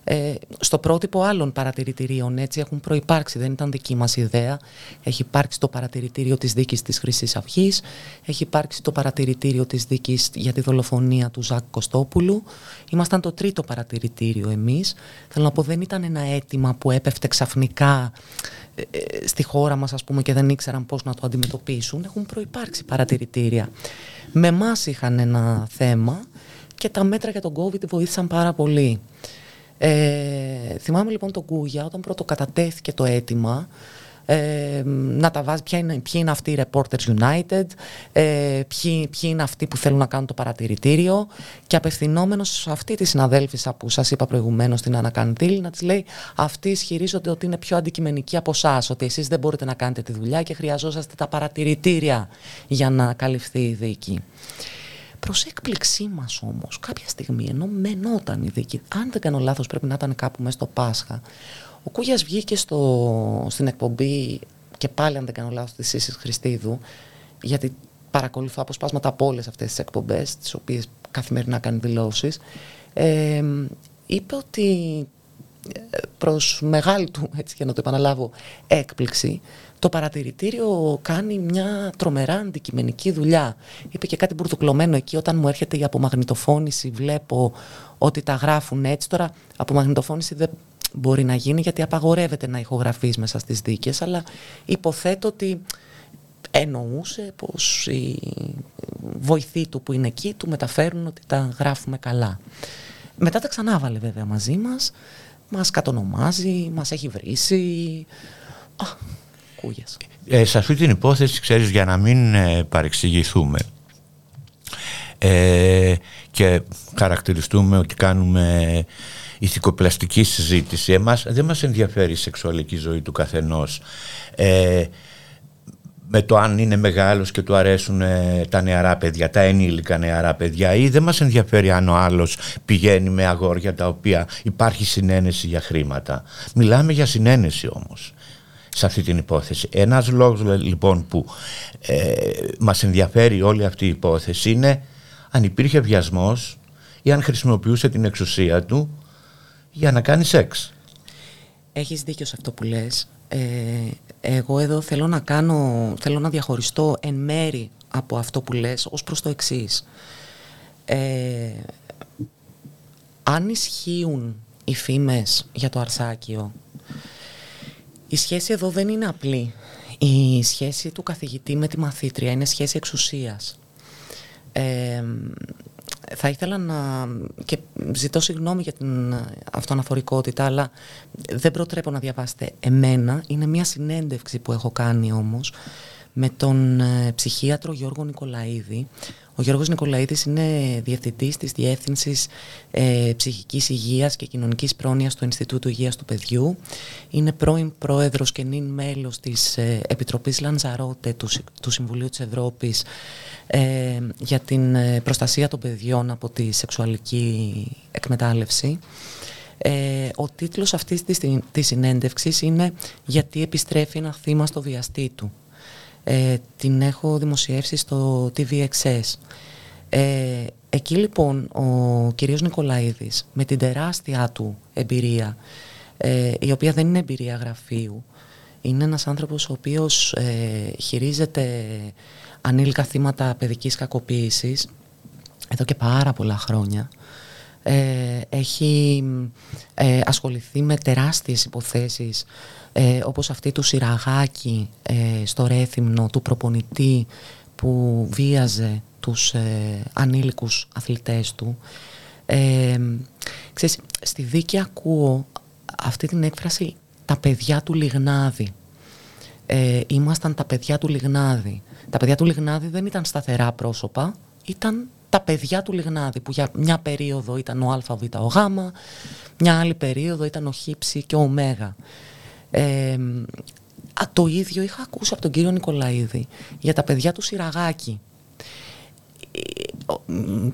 ε, στο πρότυπο άλλων παρατηρητηρίων. Έτσι έχουν προϋπάρξει, δεν ήταν δική μας ιδέα. Έχει υπάρξει το παρατηρητήριο της δίκης της χρυσής αυγής, έχει υπάρξει το παρατηρητήριο της δίκης για τη δολοφονία του Ζάκ Κωστόπουλου. Ήμασταν το τρίτο παρατηρητήριο εμείς. Θέλω να πω δεν ήταν ένα αίτημα που έπεφτε ξαφνικά ε, ε, στη χώρα μας ας πούμε και δεν ήξεραν πώς να το αντιμετωπίσουν. Έχουν προϋπάρξει παρατηρητήρια. Με εμάς είχαν ένα θέμα και τα μέτρα για τον COVID βοήθησαν πάρα πολύ. Ε, θυμάμαι λοιπόν τον Κούγια όταν πρώτο κατατέθηκε το αίτημα ε, να τα βάζει, ποια είναι, ποιοι είναι αυτοί οι Reporters United, ε, ποιοι, ποιοι είναι αυτοί που θέλουν να κάνουν το παρατηρητήριο και απευθυνόμενος σε αυτή τη συναδέλφισσα που σας είπα προηγουμένως στην Ανακαντήλ να της λέει αυτοί ισχυρίζονται ότι είναι πιο αντικειμενικοί από εσά, ότι εσείς δεν μπορείτε να κάνετε τη δουλειά και χρειαζόσαστε τα παρατηρητήρια για να καλυφθεί η δίκη. Προς έκπληξή μας όμως, κάποια στιγμή, ενώ μενόταν η δίκη, αν δεν κάνω λάθος, πρέπει να ήταν κάπου μέσα στο Πάσχα, ο Κούγιας βγήκε στο, στην εκπομπή και πάλι, αν δεν κάνω λάθος, της Σύση Χριστίδου, γιατί παρακολουθώ αποσπάσματα από όλες αυτές τις εκπομπές, τις οποίες καθημερινά κάνει δηλώσεις. Ε, είπε ότι ε, προς μεγάλη του, έτσι για να το επαναλάβω, έκπληξη, το παρατηρητήριο κάνει μια τρομερά αντικειμενική δουλειά. Είπε και κάτι μπουρδουκλωμένο εκεί όταν μου έρχεται η απομαγνητοφώνηση, βλέπω ότι τα γράφουν έτσι. Τώρα απομαγνητοφώνηση δεν μπορεί να γίνει γιατί απαγορεύεται να ηχογραφείς μέσα στις δίκες, αλλά υποθέτω ότι εννοούσε πως οι βοηθοί του που είναι εκεί του μεταφέρουν ότι τα γράφουμε καλά. Μετά τα ξανάβαλε βέβαια μαζί μας, μας κατονομάζει, μας έχει βρήσει. Α, ε, σε αυτή την υπόθεση, ξέρεις, για να μην ε, παρεξηγηθούμε ε, και χαρακτηριστούμε ότι κάνουμε ηθικοπλαστική συζήτηση, εμάς δεν μας ενδιαφέρει η σεξουαλική ζωή του καθενός. Ε, με το αν είναι μεγάλος και του αρέσουν ε, τα νεαρά παιδιά, τα ενήλικα νεαρά παιδιά ή δεν μας ενδιαφέρει αν ο άλλος πηγαίνει με αγόρια τα οποία υπάρχει συνένεση για χρήματα. Μιλάμε για συνένεση όμως σε αυτή την υπόθεση. Ένας λόγος λοιπόν που ε, μας ενδιαφέρει όλη αυτή η υπόθεση είναι αν υπήρχε βιασμός ή αν χρησιμοποιούσε την εξουσία του για να κάνει σεξ. Έχεις δίκιο σε αυτό που λες. Ε, εγώ εδώ θέλω να κάνω, θέλω να διαχωριστώ εν μέρη από αυτό που λες ως προς το εξής. Ε, αν ισχύουν οι φήμες για το αρσάκιο η σχέση εδώ δεν είναι απλή. Η σχέση του καθηγητή με τη μαθήτρια είναι σχέση εξουσίας. Ε, θα ήθελα να... και ζητώ συγγνώμη για την αυτοαναφορικότητα, αλλά δεν προτρέπω να διαβάσετε εμένα. Είναι μια συνέντευξη που έχω κάνει όμως με τον ε, ψυχίατρο Γιώργο Νικολαίδη, ο Γιώργος Νικολαίδης είναι διευθυντής της Διεύθυνσης ε, Ψυχικής Υγείας και Κοινωνικής Πρόνοιας του Ινστιτούτου Υγείας του Παιδιού. Είναι πρώην πρόεδρος και νυν μέλος της ε, Επιτροπής Λανζαρότε του, του Συμβουλίου της Ευρώπης ε, για την ε, προστασία των παιδιών από τη σεξουαλική εκμετάλλευση. Ε, ο τίτλος αυτής της, της συνέντευξης είναι «Γιατί επιστρέφει ένα θύμα στο βιαστή του». Ε, την έχω δημοσιεύσει στο TVXS. Ε, εκεί λοιπόν ο κυρίος Νικολαίδης με την τεράστια του εμπειρία, ε, η οποία δεν είναι εμπειρία γραφείου, είναι ένας άνθρωπος ο οποίος ε, χειρίζεται ανήλικα θύματα παιδικής κακοποίησης εδώ και πάρα πολλά χρόνια. Ε, έχει ε, ασχοληθεί με τεράστιες υποθέσεις ε, όπως αυτή του Σιραγάκη ε, στο Ρέθυμνο του προπονητή που βίαζε τους ε, ανήλικους αθλητές του. Ε, ξέρεις, στη δίκη ακούω αυτή την έκφραση «τα παιδιά του Λιγνάδη». Ε, ήμασταν τα παιδιά του Λιγνάδη. Τα παιδιά του Λιγνάδη δεν ήταν σταθερά πρόσωπα, ήταν τα παιδιά του Λιγνάδη που για μια περίοδο ήταν ο Α, Β, ο Γ, μια άλλη περίοδο ήταν ο Χ, και ο Ω. Ε, το ίδιο είχα ακούσει από τον κύριο Νικολαίδη για τα παιδιά του Σιραγάκη. Ε,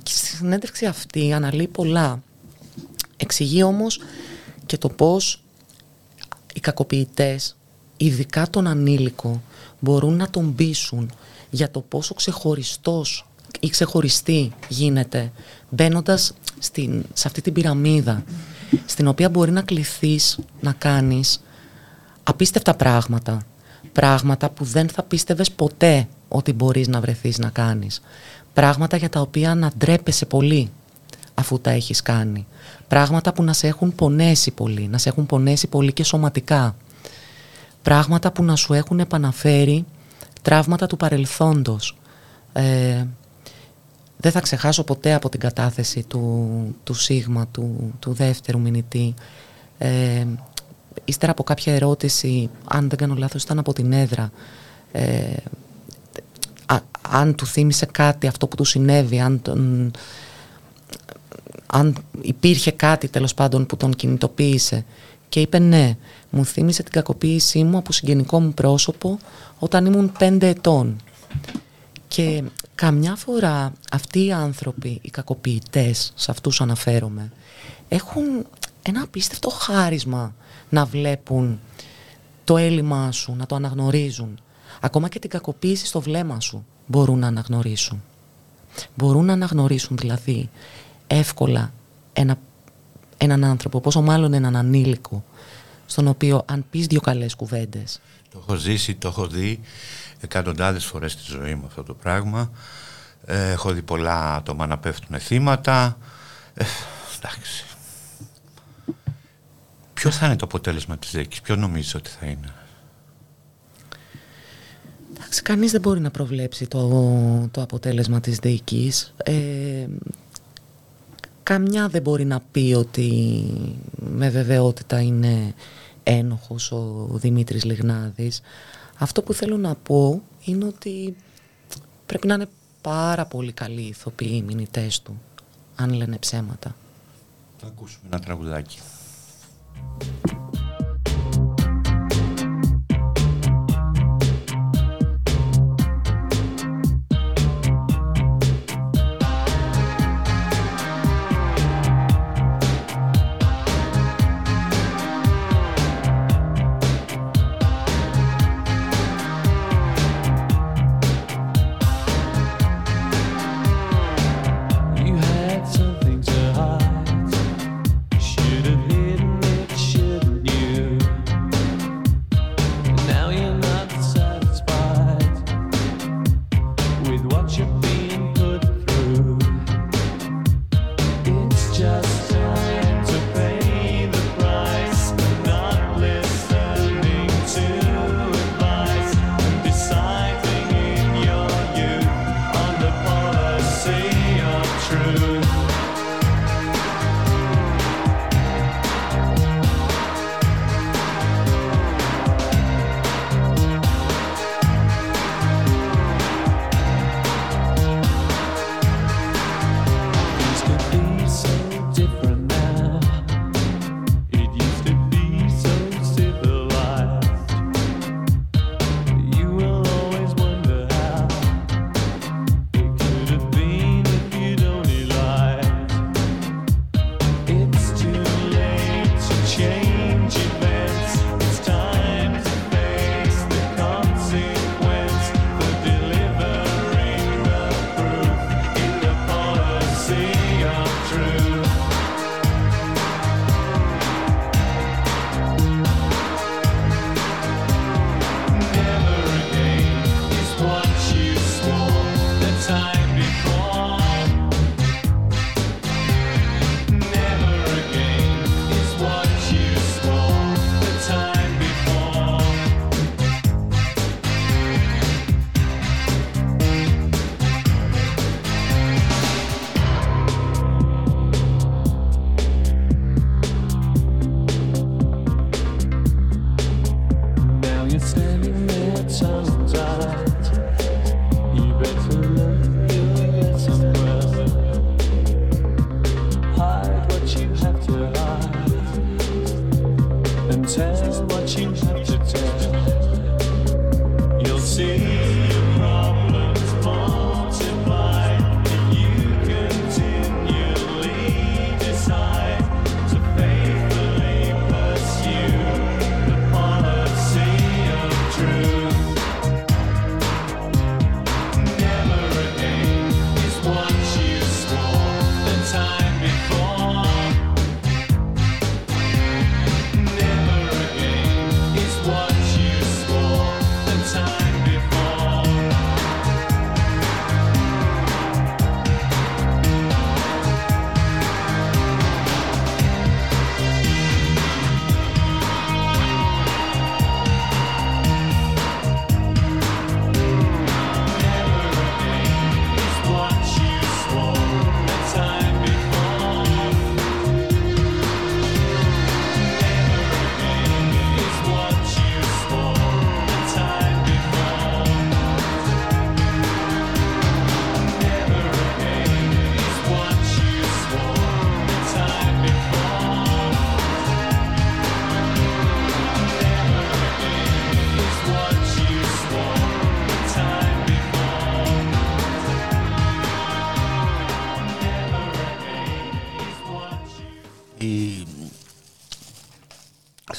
στη συνέντευξη αυτή αναλύει πολλά. Εξηγεί όμως και το πώς οι κακοποιητές, ειδικά τον ανήλικο, μπορούν να τον πείσουν για το πόσο ξεχωριστός ή ξεχωριστή γίνεται μπαίνοντας στην, σε αυτή την πυραμίδα στην οποία μπορεί να κληθείς να κάνεις απίστευτα πράγματα. Πράγματα που δεν θα πίστευες ποτέ ότι μπορείς να βρεθείς να κάνεις. Πράγματα για τα οποία να ντρέπεσαι πολύ αφού τα έχεις κάνει. Πράγματα που να σε έχουν πονέσει πολύ, να σε έχουν πονέσει πολύ και σωματικά. Πράγματα που να σου έχουν επαναφέρει τραύματα του παρελθόντος. Ε, δεν θα ξεχάσω ποτέ από την κατάθεση του, του Σίγμα, του, του δεύτερου μηνυτή. Ε, ύστερα από κάποια ερώτηση, αν δεν κάνω λάθος ήταν από την έδρα, ε, αν του θύμισε κάτι αυτό που του συνέβη, αν, τον, αν υπήρχε κάτι τέλος πάντων που τον κινητοποίησε και είπε ναι, μου θύμισε την κακοποίησή μου από συγγενικό μου πρόσωπο όταν ήμουν πέντε ετών. Και καμιά φορά αυτοί οι άνθρωποι, οι κακοποιητές, σε αυτούς αναφέρομαι, έχουν ένα απίστευτο χάρισμα να βλέπουν το έλλειμμα σου, να το αναγνωρίζουν. Ακόμα και την κακοποίηση στο βλέμμα σου μπορούν να αναγνωρίσουν. Μπορούν να αναγνωρίσουν δηλαδή εύκολα ένα, έναν άνθρωπο, πόσο μάλλον έναν ανήλικο, στον οποίο αν πεις δύο καλές κουβέντες. Το έχω ζήσει, το έχω δει εκατοντάδες φορές στη ζωή μου αυτό το πράγμα. Ε, έχω δει πολλά άτομα να πέφτουν θύματα. Ε, εντάξει. Ποιο θα είναι το αποτέλεσμα της δίκης, ποιο νομίζεις ότι θα είναι; Εντάξει, κανείς δεν μπορεί να προβλέψει το, το αποτέλεσμα της δίκης. Ε, καμιά δεν μπορεί να πει ότι με βεβαιότητα είναι ένοχος ο Δημήτρης Λιγνάδης. Αυτό που θέλω να πω είναι ότι πρέπει να είναι πάρα πολύ καλοί ηθοποιοί οι μηνυτές του, αν λένε ψέματα. Θα ακούσουμε ένα τραγουδάκι. you're standing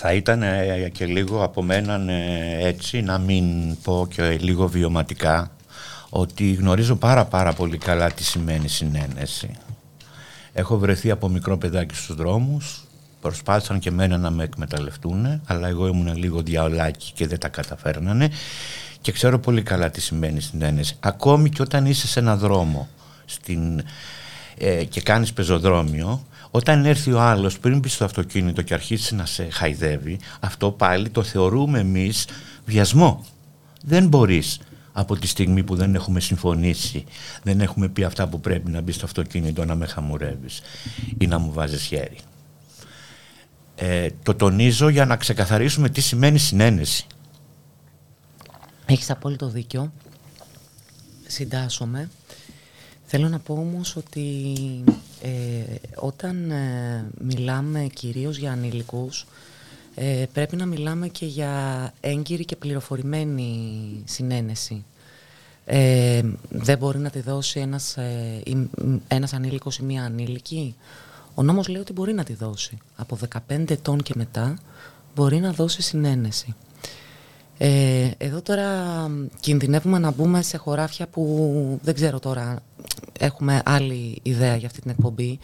θα ήταν ε, και λίγο από μένα έτσι να μην πω και λίγο βιωματικά ότι γνωρίζω πάρα πάρα πολύ καλά τι σημαίνει συνένεση. Έχω βρεθεί από μικρό παιδάκι στους δρόμους, προσπάθησαν και μένα να με εκμεταλλευτούν, αλλά εγώ ήμουν λίγο διαολάκι και δεν τα καταφέρνανε και ξέρω πολύ καλά τι σημαίνει συνένεση. Ακόμη και όταν είσαι σε ένα δρόμο στην, ε, και κάνεις πεζοδρόμιο, όταν έρθει ο άλλος πριν μπει στο αυτοκίνητο και αρχίσει να σε χαϊδεύει, αυτό πάλι το θεωρούμε εμείς βιασμό. Δεν μπορείς από τη στιγμή που δεν έχουμε συμφωνήσει, δεν έχουμε πει αυτά που πρέπει να μπει στο αυτοκίνητο να με χαμουρεύεις ή να μου βάζεις χέρι. Ε, το τονίζω για να ξεκαθαρίσουμε τι σημαίνει συνένεση. Έχεις απόλυτο δίκιο. Συντάσσομαι. Θέλω να πω όμως ότι ε, όταν ε, μιλάμε κυρίως για ανήλικους ε, πρέπει να μιλάμε και για έγκυρη και πληροφορημένη συνένεση. Ε, δεν μπορεί να τη δώσει ένας, ε, ένας ανήλικος ή μία ανήλικη. Ο νόμος λέει ότι μπορεί να τη δώσει. Από 15 ετών και μετά μπορεί να δώσει συνένεση. Ε, εδώ τώρα κινδυνεύουμε να μπούμε σε χωράφια που δεν ξέρω τώρα έχουμε άλλη ιδέα για αυτή την εκπομπή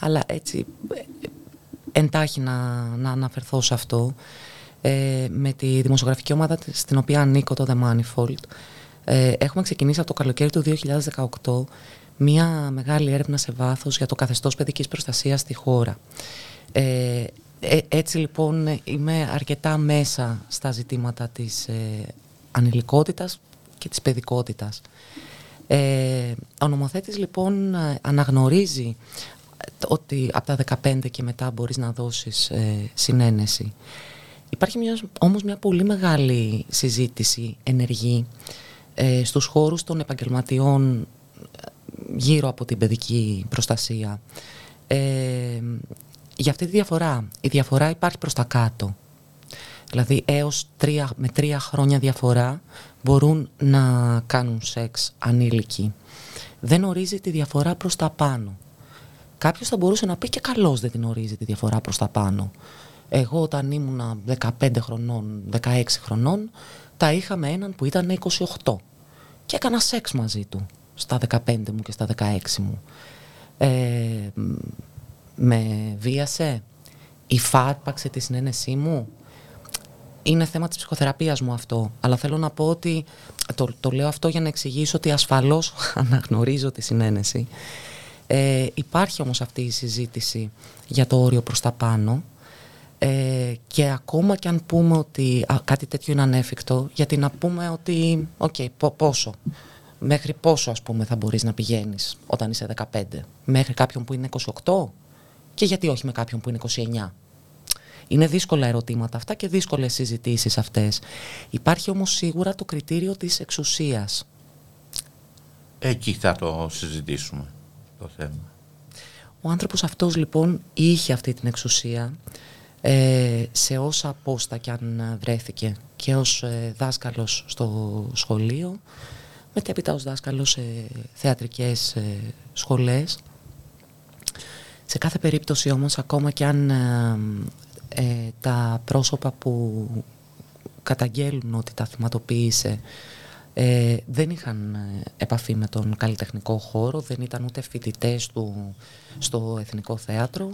αλλά έτσι εντάχει να, να αναφερθώ σε αυτό ε, με τη δημοσιογραφική ομάδα στην οποία ανήκω το The Manifold ε, έχουμε ξεκινήσει από το καλοκαίρι του 2018 μία μεγάλη έρευνα σε βάθος για το καθεστώς παιδικής προστασίας στη χώρα. Ε, ε, έτσι λοιπόν είμαι αρκετά μέσα στα ζητήματα της ε, ανηλικότητας και της παιδικότητας. Ε, ο νομοθέτης λοιπόν αναγνωρίζει ότι από τα 15 και μετά μπορείς να δώσεις ε, συνένεση. Υπάρχει μιας, όμως μια πολύ μεγάλη συζήτηση ενεργή ε, στους χώρους των επαγγελματιών γύρω από την παιδική προστασία. Ε, για αυτή τη διαφορά. Η διαφορά υπάρχει προς τα κάτω. Δηλαδή έως τρία, με τρία χρόνια διαφορά μπορούν να κάνουν σεξ ανήλικοι. Δεν ορίζει τη διαφορά προς τα πάνω. Κάποιος θα μπορούσε να πει και καλώς δεν την ορίζει τη διαφορά προς τα πάνω. Εγώ όταν ήμουν 15 χρονών, 16 χρονών, τα είχα με έναν που ήταν 28 και έκανα σεξ μαζί του στα 15 μου και στα 16 μου. Ε, με βίασε, υφάρπαξε τη συνένεσή μου; Είναι θέμα της ψυχοθεραπείας μου αυτό. Αλλά θέλω να πω ότι, το, το λέω αυτό για να εξηγήσω ότι ασφαλώς αναγνωρίζω τη συναίνεση. Ε, υπάρχει όμως αυτή η συζήτηση για το όριο προς τα πάνω ε, και ακόμα και αν πούμε ότι κάτι τέτοιο είναι ανέφικτο, γιατί να πούμε ότι, OK, okay, πόσο, μέχρι πόσο ας πούμε θα μπορείς να πηγαίνεις όταν είσαι 15, μέχρι κάποιον που είναι 28, και γιατί όχι με κάποιον που είναι 29. Είναι δύσκολα ερωτήματα αυτά και δύσκολες συζητήσεις αυτές. Υπάρχει όμως σίγουρα το κριτήριο της εξουσίας. Εκεί θα το συζητήσουμε το θέμα. Ο άνθρωπος αυτός λοιπόν είχε αυτή την εξουσία ε, σε όσα πόστα κι αν βρέθηκε και ως ε, δάσκαλος στο σχολείο μετέπειτα ως δάσκαλος σε θεατρικές ε, σχολές σε κάθε περίπτωση όμως ακόμα και αν ε, ε, τα πρόσωπα που καταγγέλουν ότι τα θυματοποίησε ε, δεν είχαν ε, επαφή με τον καλλιτεχνικό χώρο, δεν ήταν ούτε φοιτητές του στο Εθνικό Θέατρο,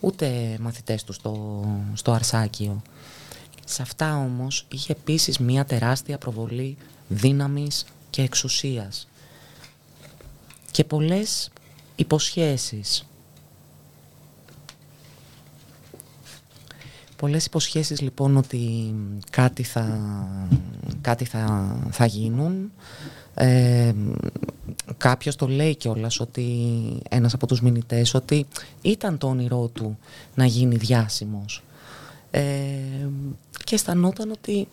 ούτε μαθητές του στο, στο Αρσάκιο. Σε αυτά όμως είχε επίσης μία τεράστια προβολή δύναμης και εξουσίας και πολλές υποσχέσεις Πολλές υποσχέσεις λοιπόν ότι κάτι θα, κάτι θα, θα γίνουν. Ε, κάποιος το λέει κιόλας ότι ένας από τους μηνυτές ότι ήταν το όνειρό του να γίνει διάσημος. Ε, και αισθανόταν ότι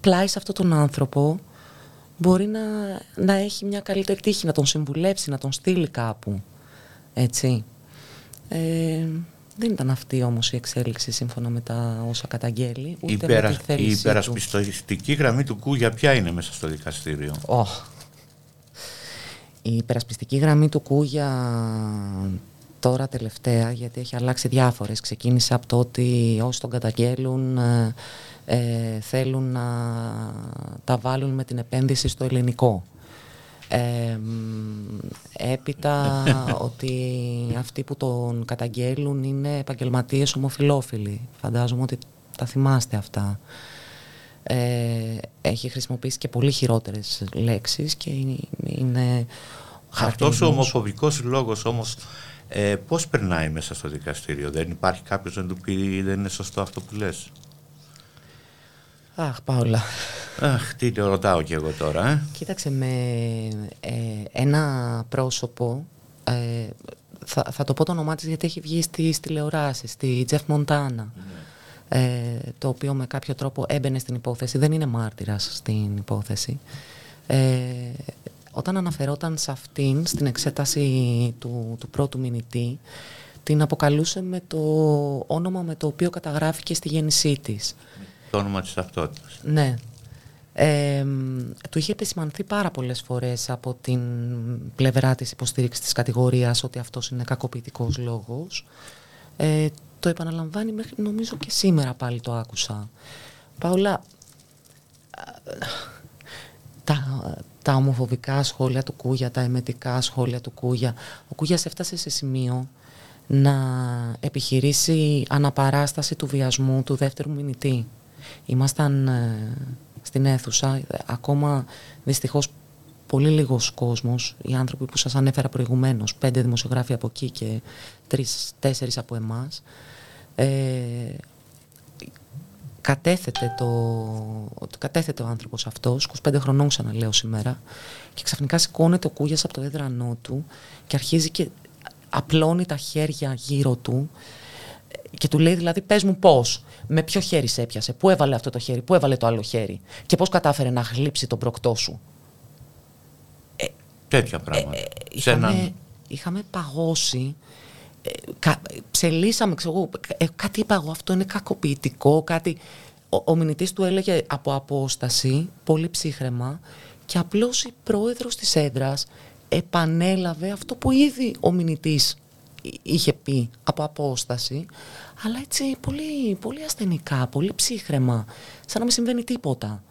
πλάι σε αυτόν τον άνθρωπο μπορεί να, να έχει μια καλύτερη τύχη, να τον συμβουλεύσει, να τον στείλει κάπου. Έτσι. Ε, δεν ήταν αυτή όμως η εξέλιξη σύμφωνα με τα όσα καταγγέλει. Ούτε Υπερα... με τη η υπερασπιστική γραμμή του Κούγια ποια είναι μέσα στο δικαστήριο; Oh. Η υπερασπιστική γραμμή του Κούγια τώρα τελευταία, γιατί έχει αλλάξει διάφορες. Ξεκίνησε από το ότι όσοι τον καταγγέλουν ε, ε, θέλουν να τα βάλουν με την επένδυση στο ελληνικό. Ε, έπειτα ότι αυτοί που τον καταγγέλουν είναι επαγγελματίες ομοφιλόφιλοι. Φαντάζομαι ότι τα θυμάστε αυτά. Ε, έχει χρησιμοποιήσει και πολύ χειρότερες λέξεις και είναι αυτός ο ομοφοβικός λόγος όμως ε, πώς περνάει μέσα στο δικαστήριο; Δεν υπάρχει κάποιος να του πει δεν είναι σωστό αυτό που λες; Αχ Παύλα Αχ τι το ρωτάω και εγώ τώρα ε. Κοίταξε με ε, ένα πρόσωπο ε, θα, θα το πω το όνομά της γιατί έχει βγει στις τηλεοράσεις στη Τζεφ Μοντάνα ε, το οποίο με κάποιο τρόπο έμπαινε στην υπόθεση, δεν είναι μάρτυρας στην υπόθεση. Ε, όταν αναφερόταν σε αυτήν, στην εξέταση του, του πρώτου μηνυτή, την αποκαλούσε με το όνομα με το οποίο καταγράφηκε στη γέννησή της. Το όνομα της ταυτότητας. Ναι. Ε, του είχε επισημανθεί πάρα πολλές φορές από την πλευρά της υποστήριξης της κατηγορίας ότι αυτός είναι κακοποιητικός λόγος. Ε, το επαναλαμβάνει μέχρι νομίζω και σήμερα πάλι το άκουσα. Παόλα, τα, τα ομοφοβικά σχόλια του Κούγια, τα εμετικά σχόλια του Κούγια. Ο Κούγιας έφτασε σε σημείο να επιχειρήσει αναπαράσταση του βιασμού του δεύτερου μηνυτή. Ήμασταν ε, στην αίθουσα, ακόμα δυστυχώς πολύ λίγος κόσμος, οι άνθρωποι που σας ανέφερα προηγουμένως, πέντε δημοσιογράφοι από εκεί και τρεις-τέσσερις από εμάς, ε, κατέθεται, το, κατέθεται ο άνθρωπος αυτός, 25 χρονών ξαναλέω σήμερα, και ξαφνικά σηκώνεται ο Κούγιας από το έδρανό του και αρχίζει και απλώνει τα χέρια γύρω του και του λέει δηλαδή πες μου πώς, με ποιο χέρι σε έπιασε, πού έβαλε αυτό το χέρι, πού έβαλε το άλλο χέρι και πώς κατάφερε να γλύψει τον προκτό σου. Ε, Τέτοια πράγματα. Ε, ε, είχαμε, είχαμε παγώσει κα, ψελίσαμε, ξέρω, ε, κάτι είπα εγώ, αυτό είναι κακοποιητικό, κάτι... Ο, ο μηνυτής του έλεγε από απόσταση, πολύ ψύχρεμα, και απλώς η πρόεδρος της έδρας επανέλαβε αυτό που ήδη ο μηνυτής είχε πει από απόσταση, αλλά έτσι πολύ, πολύ ασθενικά, πολύ ψύχρεμα, σαν να μην συμβαίνει τίποτα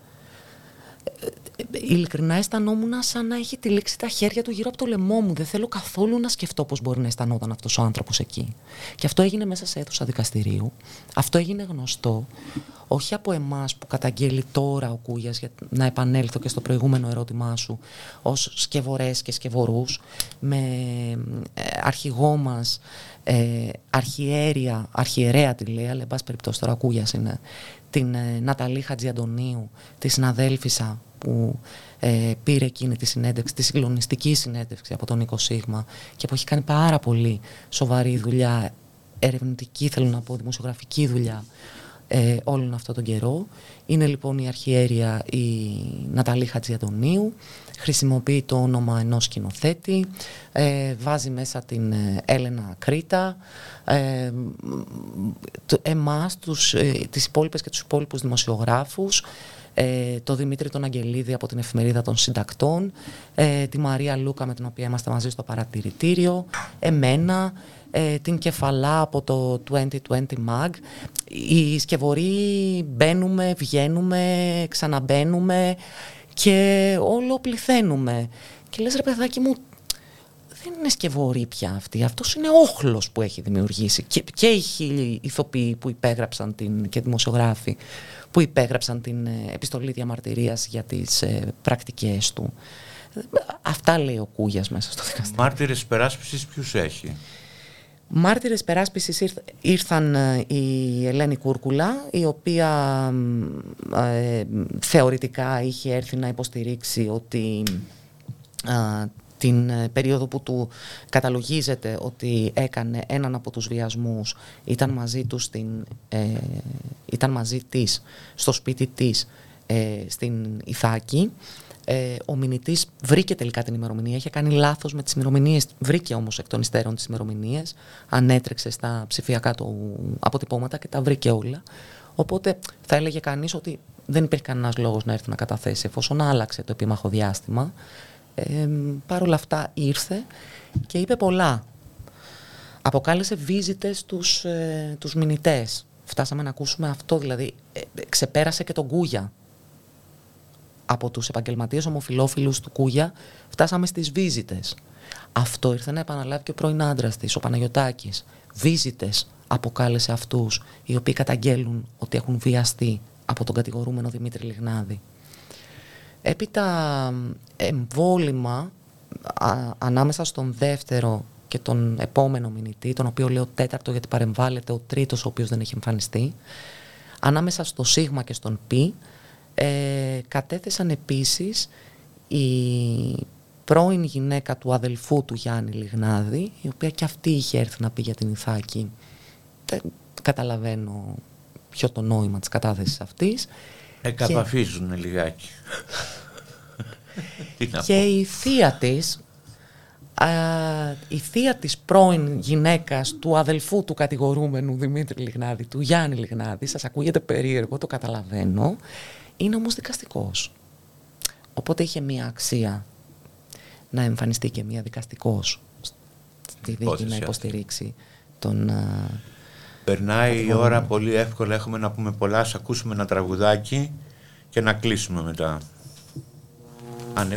ειλικρινά αισθανόμουν σαν να έχει τυλίξει τα χέρια του γύρω από το λαιμό μου. Δεν θέλω καθόλου να σκεφτώ πώς μπορεί να αισθανόταν αυτός ο άνθρωπος εκεί. Και αυτό έγινε μέσα σε αίθουσα δικαστηρίου. Αυτό έγινε γνωστό. Όχι από εμάς που καταγγέλει τώρα ο Κούγιας, για να επανέλθω και στο προηγούμενο ερώτημά σου, ως σκευωρές και σκευωρούς, με ε, αρχηγό μας ε, αρχιέρια, αρχιερέα τη λέει, αλλά εν πάση περιπτώσει τώρα ο είναι, την ε, Ναταλή Χατζιαντονίου, τη συναδέλφισσα που ε, πήρε εκείνη τη συνέντευξη, τη συγκλονιστική συνέντευξη από τον Νίκο Σίγμα και που έχει κάνει πάρα πολύ σοβαρή δουλειά, ερευνητική θέλω να πω, δημοσιογραφική δουλειά ε, όλον αυτόν τον καιρό. Είναι λοιπόν η αρχιέρεια η Ναταλή Χατζιαντονίου, χρησιμοποιεί το όνομα ενός σκηνοθέτη, ε, βάζει μέσα την ε, Έλενα Κρήτα, ε, εμάς, τους, ε, τις υπόλοιπες και τους υπόλοιπους δημοσιογράφους, ε, το Δημήτρη τον Αγγελίδη από την Εφημερίδα των Συντακτών, ε, τη Μαρία Λούκα με την οποία είμαστε μαζί στο παρατηρητήριο, εμένα, ε, την Κεφαλά από το 2020 Mag. Οι σκευωροί μπαίνουμε, βγαίνουμε, ξαναμπαίνουμε και όλο πληθαίνουμε. Και λες ρε παιδάκι μου, δεν είναι σκευωρή πια αυτή. Αυτός είναι όχλος που έχει δημιουργήσει. Και, και οι χίλιοι ηθοποιοί που υπέγραψαν την, και δημοσιογράφοι που υπέγραψαν την ε, επιστολή διαμαρτυρίας για τις ε, πρακτικές του. Αυτά λέει ο Κούγιας μέσα στο δικαστήριο. Μάρτυρες περάσπισης ποιους έχει; Μάρτυρες περάσπισης ήρθαν ε, η Ελένη Κούρκουλα, η οποία θεωρητικά είχε έρθει να υποστηρίξει ότι την ε, περίοδο που του καταλογίζεται ότι έκανε έναν από τους βιασμούς ήταν μαζί, τους στην, ε, ήταν μαζί της στο σπίτι της ε, στην Ιθάκη ε, ο μηνυτής βρήκε τελικά την ημερομηνία, είχε κάνει λάθος με τις ημερομηνίες, βρήκε όμως εκ των υστέρων τις ημερομηνίες, ανέτρεξε στα ψηφιακά του αποτυπώματα και τα βρήκε όλα. Οπότε θα έλεγε κανείς ότι δεν υπήρχε κανένας λόγος να έρθει να καταθέσει εφόσον άλλαξε το επίμαχο διάστημα. Ε, Παρ' όλα αυτά ήρθε και είπε πολλά. αποκάλεσε βίζιτες τους, ε, τους μηνυτές. Φτάσαμε να ακούσουμε αυτό, δηλαδή ε, ξεπέρασε και τον Κούγια. Από τους επαγγελματίες ομοφιλόφιλους του Κούγια φτάσαμε στις βίζιτες. Αυτό ήρθε να επαναλάβει και ο πρώην άντρας της, ο Παναγιωτάκης. Βίζιτες αποκάλεσε αυτούς οι οποίοι καταγγέλουν ότι έχουν βιαστεί από τον κατηγορούμενο Δημήτρη Λιγνάδη. Έπειτα εμβόλυμα ανάμεσα στον δεύτερο και τον επόμενο μηνυτή, τον οποίο λέω τέταρτο γιατί παρεμβάλλεται ο τρίτος ο οποίος δεν έχει εμφανιστεί, ανάμεσα στο Σίγμα και στον Π, ε, κατέθεσαν επίσης η πρώην γυναίκα του αδελφού του Γιάννη Λιγνάδη, η οποία και αυτή είχε έρθει να πει για την Ιθάκη. Δεν καταλαβαίνω ποιο το νόημα της κατάθεσης αυτής. Εκαπαφίζουν και... λιγάκι. Και η θεία της, η θεία της πρώην γυναίκας του αδελφού του κατηγορούμενου Δημήτρη Λιγνάδη, του Γιάννη Λιγνάδη, σας ακούγεται περίεργο, το καταλαβαίνω, είναι όμως δικαστικός. Οπότε είχε μία αξία να εμφανιστεί και μία δικαστικός στη δίκη να υποστηρίξει τον... Περνάει η ώρα πολύ εύκολα, έχουμε να πούμε πολλά, ας ακούσουμε ένα τραγουδάκι και να κλείσουμε μετά. Αν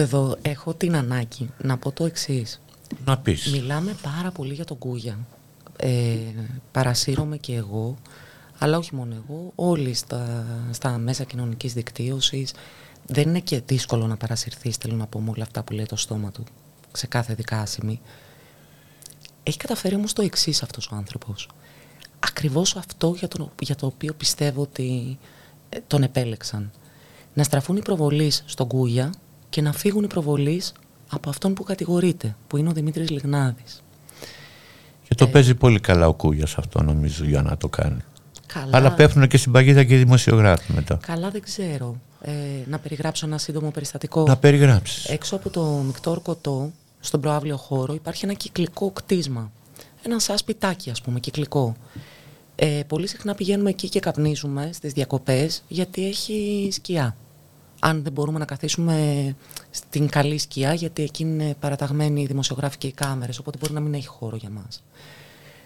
έχω Από εδώ έχω την ανάγκη να πω το εξής. Να πεις. Μιλάμε πάρα πολύ για τον Κούγια. Ε, παρασύρωμαι και εγώ, αλλά όχι μόνο εγώ, όλοι στα, στα μέσα κοινωνικής δικτύωσης. Δεν είναι και δύσκολο να παρασυρθείς, θέλω να πω, με όλα αυτά που λέει το στόμα του, σε κάθε δικάσιμη. Έχει καταφέρει όμως το εξής αυτός ο άνθρωπος. Ακριβώς αυτό για το, για το οποίο πιστεύω ότι ε, τον επέλεξαν. Να στραφούν οι προβολείς στον Κούγια και να φύγουν οι προβολείς από αυτόν που κατηγορείται, που είναι ο Δημήτρης Λιγνάδης. Και το ε, παίζει πολύ καλά ο Κούγιας αυτό νομίζω για να το κάνει. Καλά, Αλλά πέφτουν και στην παγίδα και οι δημοσιογράφοι μετά. καλά δεν ξέρω. Ε, να περιγράψω ένα σύντομο περιστατικό. Να περιγράψεις. Έξω από το μεικτό ορκωτό, στον προάβλιο χώρο, υπάρχει ένα κυκλικό κτίσμα. Ένα σαν σπιτάκι, ας πούμε, κυκλικό. Ε, πολύ συχνά πηγαίνουμε εκεί και καπνίζουμε στις διακοπές, γιατί έχει σκιά. Αν δεν μπορούμε να καθίσουμε στην καλή σκιά, γιατί εκεί είναι παραταγμένοι οι δημοσιογράφοι και οι κάμερες, οπότε μπορεί να μην έχει χώρο για μας.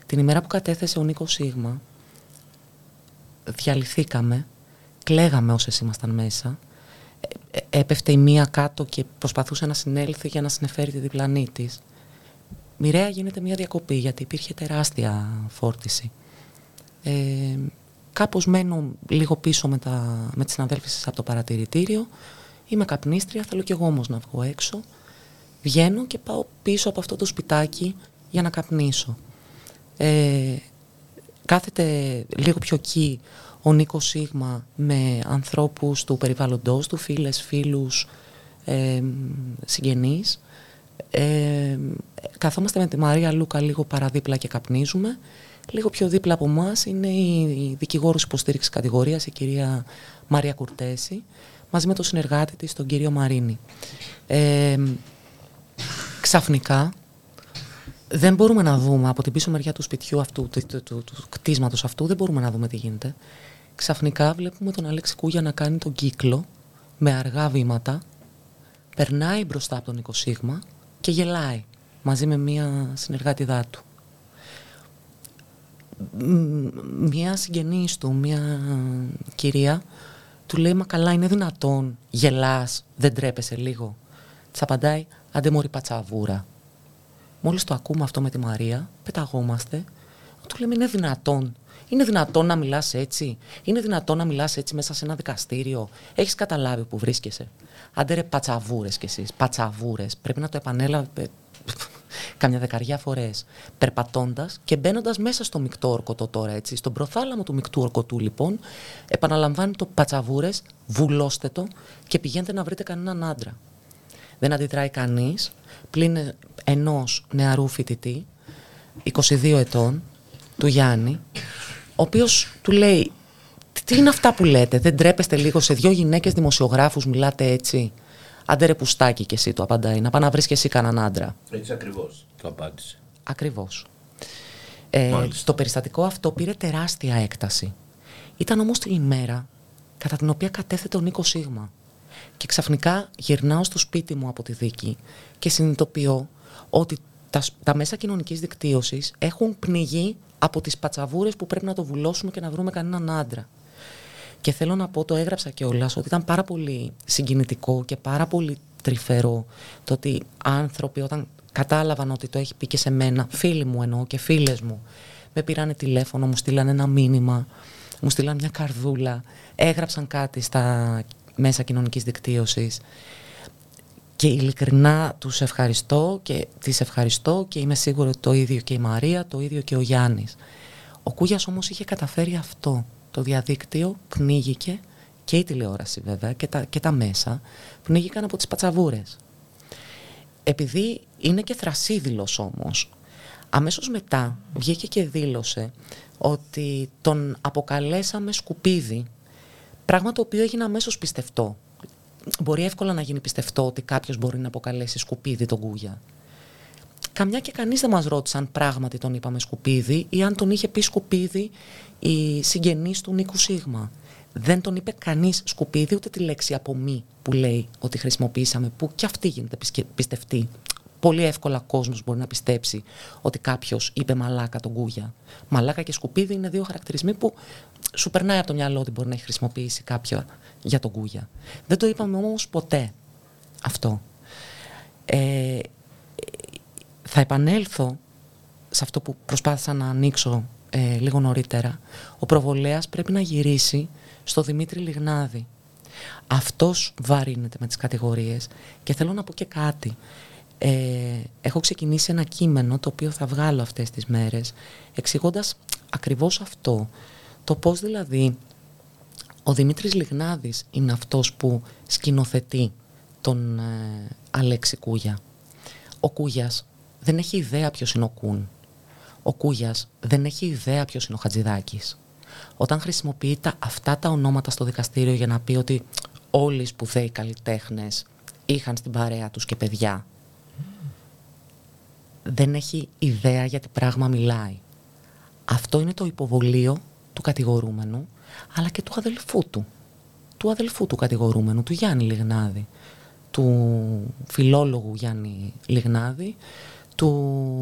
Την ημέρα που κατέθεσε ο Νίκος Σίγμα, διαλυθήκαμε, κλαίγαμε όσες ήμασταν μέσα. Ε, ε, έπεφτε η μία κάτω και προσπαθούσε να συνέλθει για να συνεφέρει τη διπλανή της. Μοιραία γίνεται μια διακοπή γιατί υπήρχε τεράστια φόρτιση. Ε, κάπως μένω λίγο πίσω με, τα, με τις συναδέλφες από το παρατηρητήριο. Είμαι καπνίστρια, θέλω κι εγώ όμως να βγω έξω. Βγαίνω και πάω πίσω από αυτό το σπιτάκι για να καπνίσω. Ε, κάθεται λίγο πιο εκεί ο Νίκος Σίγμα με ανθρώπους του περιβάλλοντος του, φίλες, φίλους, ε, συγγενείς. Ε, καθόμαστε με τη Μαρία Λούκα λίγο παραδίπλα και καπνίζουμε. Λίγο πιο δίπλα από εμάς είναι η δικηγόρος υποστήριξης κατηγορίας, η κυρία Μαρία Κουρτέση, μαζί με τον συνεργάτη της, τον κύριο Μαρίνη. Ε, ξαφνικά δεν μπορούμε να δούμε από την πίσω μεριά του σπιτιού αυτού, του, του, του, του κτίσματος αυτού, δεν μπορούμε να δούμε τι γίνεται. Ξαφνικά βλέπουμε τον Αλέξη Κούγια να κάνει τον κύκλο με αργά βήματα, περνάει μπροστά από τον Οικοσίγμα και γελάει μαζί με μία συνεργάτηδά του. Μία συγγενής του, μία κυρία, του λέει «Μα καλά, είναι δυνατόν, γελάς, δεν τρέπεσαι λίγο». Της απαντάει «Άντε μωρή πατσαβούρα». Μόλις το ακούμε αυτό με τη Μαρία, πεταγόμαστε, του λέμε «Είναι δυνατόν, είναι δυνατόν να μιλάς έτσι, είναι δυνατόν να μιλάς έτσι μέσα σε ένα δικαστήριο, έχεις καταλάβει που βρίσκεσαι». Άντε ρε πατσαβούρες κι εσείς, πατσαβούρες, πρέπει να το επανέλαβε καμιά δεκαριά φορές, περπατώντας και μπαίνοντας μέσα στο μεικτό ορκωτό τώρα, έτσι. Στον προθάλαμο του μεικτού ορκωτού, λοιπόν, επαναλαμβάνει το πατσαβούρες, βουλώστε το και πηγαίνετε να βρείτε κανέναν άντρα. Δεν αντιδράει κανείς, πλην ενός νεαρού φοιτητή, 22 ετών, του Γιάννη, ο οποίος του λέει. Τι είναι αυτά που λέτε, δεν τρέπεστε λίγο σε δύο γυναίκες δημοσιογράφους, μιλάτε έτσι. Άντε ρε πουστάκι κι εσύ του απαντάει, να πάει να βρεις και εσύ κανέναν άντρα. Έτσι ακριβώς το απάντησε. Ακριβώς. Ε, το περιστατικό αυτό πήρε τεράστια έκταση. Ήταν όμως την ημέρα κατά την οποία κατέθεται ο Νίκος Σίγμα. Και ξαφνικά γυρνάω στο σπίτι μου από τη δίκη και συνειδητοποιώ ότι τα, τα μέσα κοινωνικής δικτύωσης έχουν πνιγεί από τις πατσαβούρες που πρέπει να το βουλώσουμε και να βρούμε κανέναν άντρα. Και θέλω να πω, το έγραψα κιόλας, ότι ήταν πάρα πολύ συγκινητικό και πάρα πολύ τρυφερό το ότι άνθρωποι όταν κατάλαβαν ότι το έχει πει και σε μένα, φίλοι μου εννοώ και φίλες μου, με πήρανε τηλέφωνο, μου στείλανε ένα μήνυμα, μου στείλανε μια καρδούλα, έγραψαν κάτι στα μέσα κοινωνικής δικτύωσης και ειλικρινά τους ευχαριστώ και τις ευχαριστώ και είμαι σίγουρη ότι το ίδιο και η Μαρία, το ίδιο και ο Γιάννης. Ο Κούγιας όμως είχε καταφέρει αυτό το διαδίκτυο πνίγηκε και η τηλεόραση βέβαια και τα, και τα μέσα πνίγηκαν από τις πατσαβούρες. Επειδή είναι και θρασίδηλος όμως, αμέσως μετά βγήκε και δήλωσε ότι τον αποκαλέσαμε σκουπίδι, πράγμα το οποίο έγινε αμέσως πιστευτό. Μπορεί εύκολα να γίνει πιστευτό ότι κάποιος μπορεί να αποκαλέσει σκουπίδι τον Κούγια. Καμιά και κανείς δεν μας ρώτησε αν πράγματι τον είπαμε σκουπίδι ή αν τον είχε πει σκουπίδι η συγγενής του Νίκου Σίγμα. Δεν τον είπε κανείς σκουπίδι ούτε τη λέξη από μη που λέει ότι χρησιμοποιήσαμε που και αυτή γίνεται πιστευτή. Πολύ εύκολα κόσμος μπορεί να πιστέψει ότι κάποιος είπε μαλάκα τον Κούγια. Μαλάκα και σκουπίδι είναι δύο χαρακτηρισμοί που σου περνάει από το μυαλό ότι μπορεί να έχει χρησιμοποιήσει κάποιο για τον Κούγια. Δεν το είπαμε όμως ποτέ αυτό. Ε, θα επανέλθω σε αυτό που προσπάθησα να ανοίξω ε, λίγο νωρίτερα. Ο προβολέας πρέπει να γυρίσει στο Δημήτρη Λιγνάδη. Αυτός βαρύνεται με τις κατηγορίες και θέλω να πω και κάτι. Ε, έχω ξεκινήσει ένα κείμενο το οποίο θα βγάλω αυτές τις μέρες εξηγώντας ακριβώς αυτό. Το πώς δηλαδή ο Δημήτρης Λιγνάδης είναι αυτός που σκηνοθετεί τον ε, Αλέξη Κούγια. Ο Κούγιας δεν έχει ιδέα ποιος είναι ο Κούν. Ο Κούγιας δεν έχει ιδέα ποιος είναι ο Χατζηδάκης. Όταν χρησιμοποιεί αυτά τα ονόματα στο δικαστήριο για να πει ότι όλοι οι σπουδαίοι καλλιτέχνες είχαν στην παρέα τους και παιδιά, δεν έχει ιδέα για τι πράγμα μιλάει. Αυτό είναι το υποβολείο του κατηγορούμενου, αλλά και του αδελφού του. Του αδελφού του κατηγορούμενου, του Γιάννη Λιγνάδη. Του φιλόλογου Γιάννη Λιγνάδη, του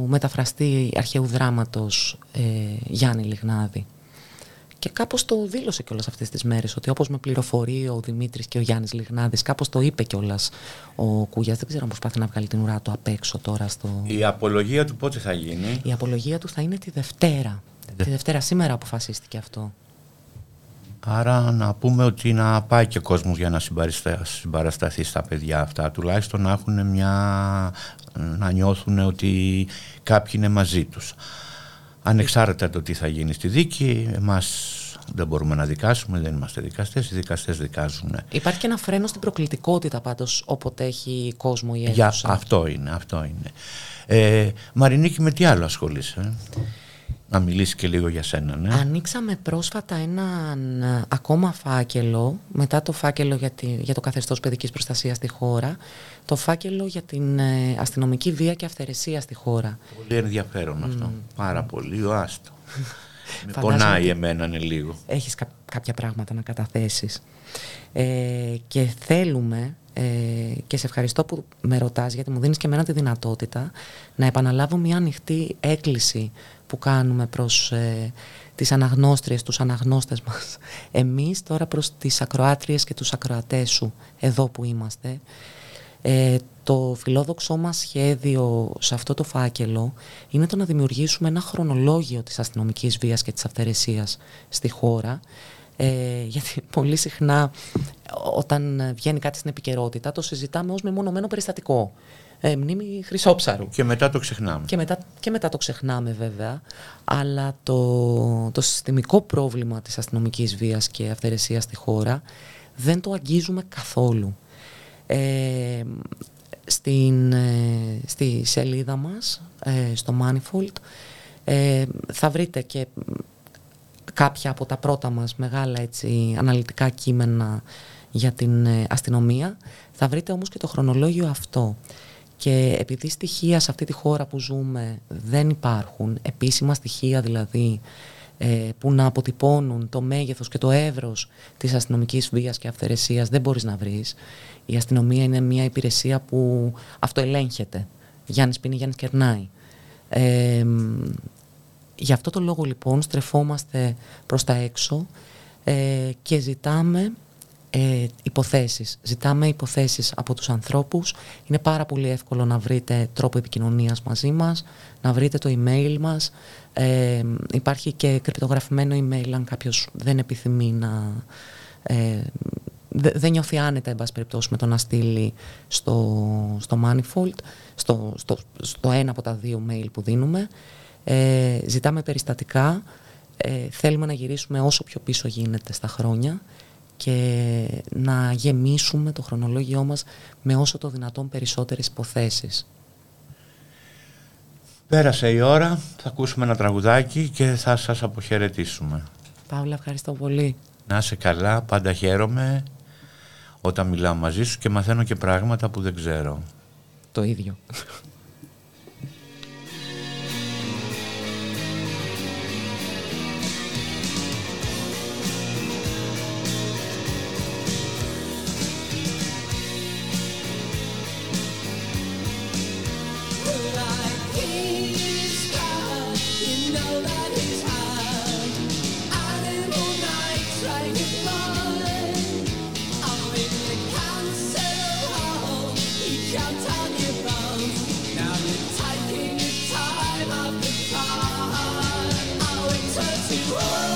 μεταφραστή αρχαίου δράματος ε, Γιάννη Λιγνάδη. Και κάπως το δήλωσε κιόλας αυτές τις μέρες ότι όπως με πληροφορεί ο Δημήτρης και ο Γιάννης Λιγνάδης, κάπως το είπε κιόλας ο Κούγιας. Δεν ξέρω αν προσπάθει να βγάλει την ουρά του απ' έξω τώρα στο. Η απολογία του πότε θα γίνει; Η απολογία του θα είναι τη Δευτέρα. Τη Δευτέρα, σήμερα αποφασίστηκε αυτό. Άρα να πούμε ότι να πάει και ο κόσμος για να συμπαρασταθεί στα παιδιά αυτά, τουλάχιστον να έχουν μια, να νιώθουν ότι κάποιοι είναι μαζί τους. Ανεξάρτητα το τι θα γίνει στη δίκη, εμάς δεν μπορούμε να δικάσουμε, δεν είμαστε δικαστές, οι δικαστές δικάζουν. Υπάρχει και ένα φρένο στην προκλητικότητα πάντως όποτε έχει κόσμο η αίθουσα. Για, αυτό είναι, αυτό είναι. Ε, Μαρινίκη, με τι άλλο ασχολείσαι; Να μιλήσει και λίγο για σένα. Ναι. Ανοίξαμε πρόσφατα έναν ε, ακόμα φάκελο, μετά το φάκελο για, τη, για το καθεστώς παιδικής προστασίας στη χώρα, το φάκελο για την ε, αστυνομική βία και αυθαιρεσία στη χώρα. Πολύ ενδιαφέρον αυτό. Πάρα πολύ. Ο άστο. Με πονάει εμένα είναι λίγο. Έχεις κάποια πράγματα να καταθέσεις. Ε, και θέλουμε ε, και σε ευχαριστώ που με ρωτάς γιατί μου δίνεις και εμένα τη δυνατότητα να επαναλάβω μια ανοιχτή έκκληση που κάνουμε προς ε, τις αναγνώστριες, τους αναγνώστες μας. Εμείς τώρα προς τις ακροάτριες και τους ακροατές σου, εδώ που είμαστε. Ε, το φιλόδοξό μας σχέδιο σε αυτό το φάκελο είναι το να δημιουργήσουμε ένα χρονολόγιο της αστυνομικής βίας και της αυθαιρεσίας στη χώρα ε, γιατί πολύ συχνά όταν βγαίνει κάτι στην επικαιρότητα το συζητάμε ως μεμονωμένο περιστατικό ε, μνήμη Χρυσόψαρου. Και μετά το ξεχνάμε. Και μετά, και μετά το ξεχνάμε βέβαια. Αλλά το, το συστημικό πρόβλημα της αστυνομικής βίας και αυθαιρεσίας στη χώρα δεν το αγγίζουμε καθόλου. Ε, στην, ε, στη σελίδα μας, ε, στο Manifold, ε, θα βρείτε και κάποια από τα πρώτα μας μεγάλα έτσι, αναλυτικά κείμενα για την αστυνομία. Θα βρείτε όμως και το χρονολόγιο αυτό. Και επειδή στοιχεία σε αυτή τη χώρα που ζούμε δεν υπάρχουν, επίσημα στοιχεία δηλαδή ε, που να αποτυπώνουν το μέγεθος και το εύρος της αστυνομικής βίας και αυθαιρεσίας δεν μπορείς να βρεις. Η αστυνομία είναι μια υπηρεσία που αυτοελέγχεται. Γιάννης πίνει, Γιάννης κερνάει. Ε, γι' αυτό το λόγο λοιπόν στρεφόμαστε προς τα έξω ε, και ζητάμε ε, υποθέσεις. Ζητάμε υποθέσεις από τους ανθρώπους. Είναι πάρα πολύ εύκολο να βρείτε τρόπο επικοινωνίας μαζί μας, να βρείτε το email μας. Ε, υπάρχει και κρυπτογραφημένο email αν κάποιος δεν επιθυμεί να... Ε, δεν νιώθει άνετα, εν πάση περιπτώσει, με το να στείλει στο, στο Manifold, στο, στο, στο ένα από τα δύο mail που δίνουμε. Ε, ζητάμε περιστατικά. Ε, θέλουμε να γυρίσουμε όσο πιο πίσω γίνεται στα χρόνια και να γεμίσουμε το χρονολόγιό μας με όσο το δυνατόν περισσότερες υποθέσεις. Πέρασε η ώρα, θα ακούσουμε ένα τραγουδάκι και θα σας αποχαιρετήσουμε. Παύλα, ευχαριστώ πολύ. Να είσαι καλά, πάντα χαίρομαι όταν μιλάω μαζί σου και μαθαίνω και πράγματα που δεν ξέρω. Το ίδιο. Whoa.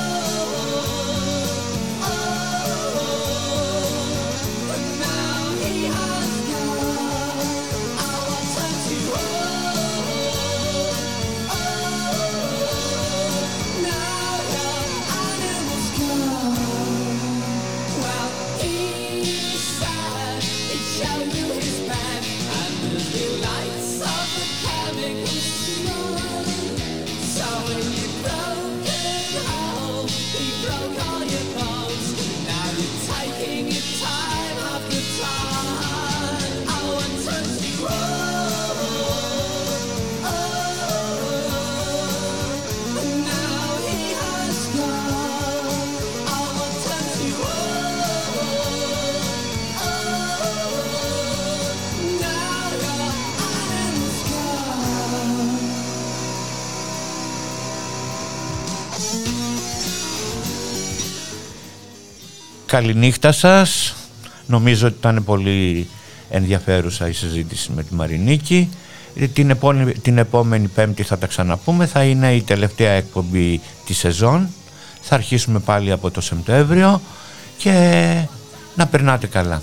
Καληνύχτα σας. Νομίζω ότι ήταν πολύ ενδιαφέρουσα η συζήτηση με τη Μαρινίκη. Την επόμενη, την επόμενη πέμπτη θα τα ξαναπούμε. Θα είναι η τελευταία εκπομπή της σεζόν. Θα αρχίσουμε πάλι από το Σεπτέμβριο και να περνάτε καλά.